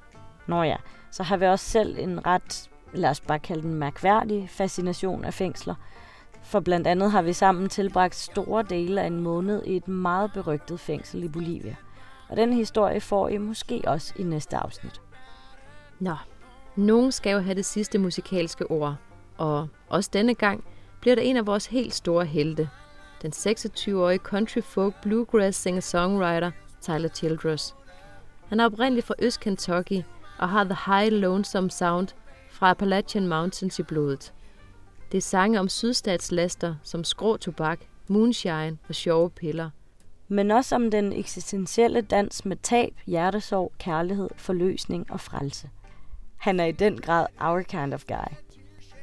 Nå ja, så har vi også selv en ret, lad os bare kalde den mærkværdig fascination af fængsler. For blandt andet har vi sammen tilbragt store dele af en måned i et meget berygtet fængsel i Bolivia. Og den historie får I måske også i næste afsnit. Nå, nogen skal jo have det sidste musikalske ord, og også denne gang bliver det en af vores helt store helte. Den 26-årige country folk bluegrass singer-songwriter Tyler Childress. Han er oprindeligt fra Øst Kentucky og har The High Lonesome Sound fra Appalachian Mountains i blodet. Det er sange om sydstatslaster som skrå tobak, moonshine og sjove piller. Men også om den eksistentielle dans med tab, hjertesorg, kærlighed, forløsning og frelse. Han er i den grad our kind of guy.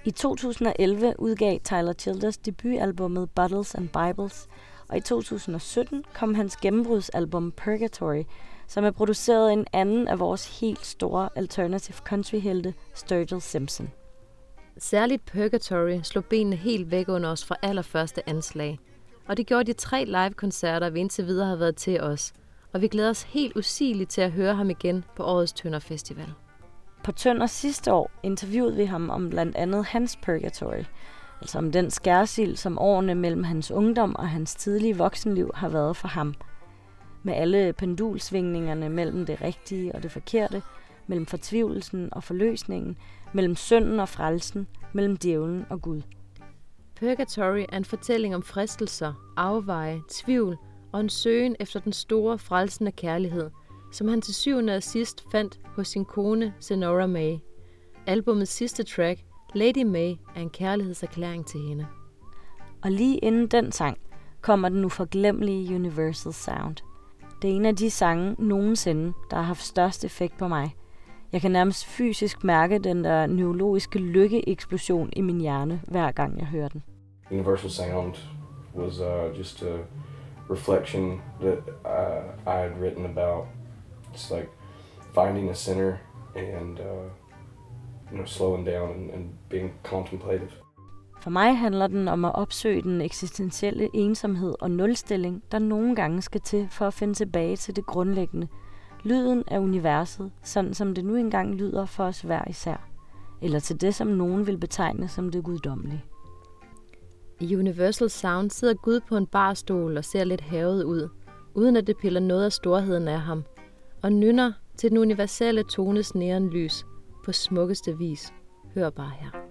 I 2011 udgav Tyler Childers debutalbummet Bottles and Bibles, og i 2017 kom hans gennembrudsalbum Purgatory, som er produceret af en anden af vores helt store alternative country-helte, Sturgill Simpson. Særligt Purgatory slog benene helt væk under os fra allerførste anslag. Og det gjorde de tre live-koncerter, vi indtil videre har været til os. Og vi glæder os helt usigeligt til at høre ham igen på årets Tønder Festival. På Tønder sidste år interviewede vi ham om blandt andet hans Purgatory. Altså om den skærsild, som årene mellem hans ungdom og hans tidlige voksenliv har været for ham. Med alle pendulsvingningerne mellem det rigtige og det forkerte, mellem fortvivlelsen og forløsningen, mellem synden og frelsen, mellem djævlen og Gud. Purgatory er en fortælling om fristelser, afveje, tvivl og en søgen efter den store frelsende kærlighed, som han til syvende og sidst fandt hos sin kone Senora May. Albumets sidste track, Lady May, er en kærlighedserklæring til hende. Og lige inden den sang, kommer den uforglemmelige Universal Sound. Det er en af de sange nogensinde, der har haft størst effekt på mig. Jeg kan nærmest fysisk mærke den der neurologiske lykkeeksplosion i min hjerne, hver gang jeg hører den. Universal Sound was uh, just a reflection that uh, I had written about. It's like finding a center and uh, you know slowing down and, and being contemplative. For mig handler den om at opsøge den eksistentielle ensomhed og nulstilling, der nogle gange skal til for at finde tilbage til det grundlæggende. Lyden af universet, sådan som det nu engang lyder for os hver især. Eller til det, som nogen vil betegne som det guddommelige. I Universal Sound sidder Gud på en barstol og ser lidt havet ud, uden at det piller noget af storheden af ham, og nynner til den universelle tones neonlys på smukkeste vis. Hør bare her.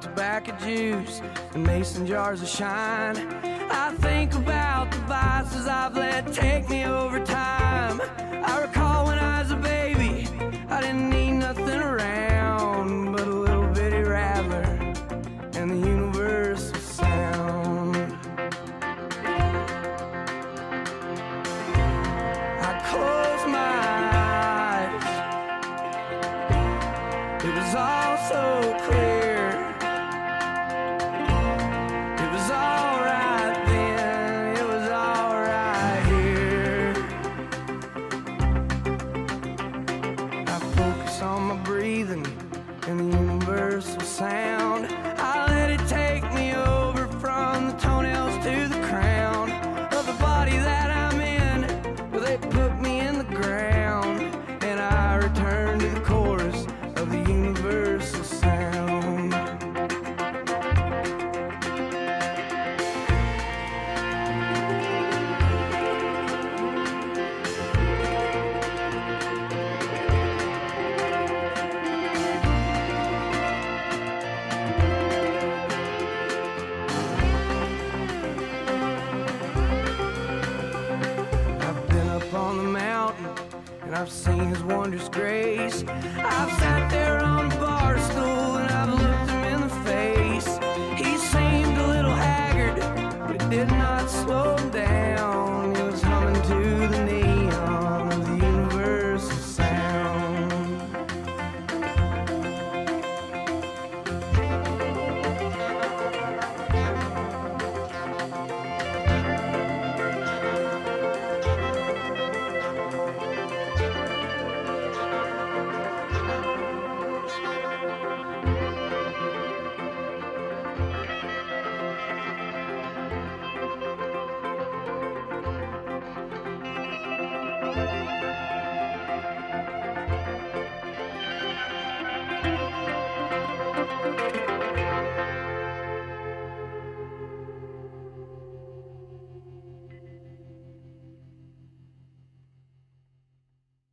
Tobacco juice and mason jars of shine. I think about the vices I've let take me over time. I recall when I was a baby, I didn't need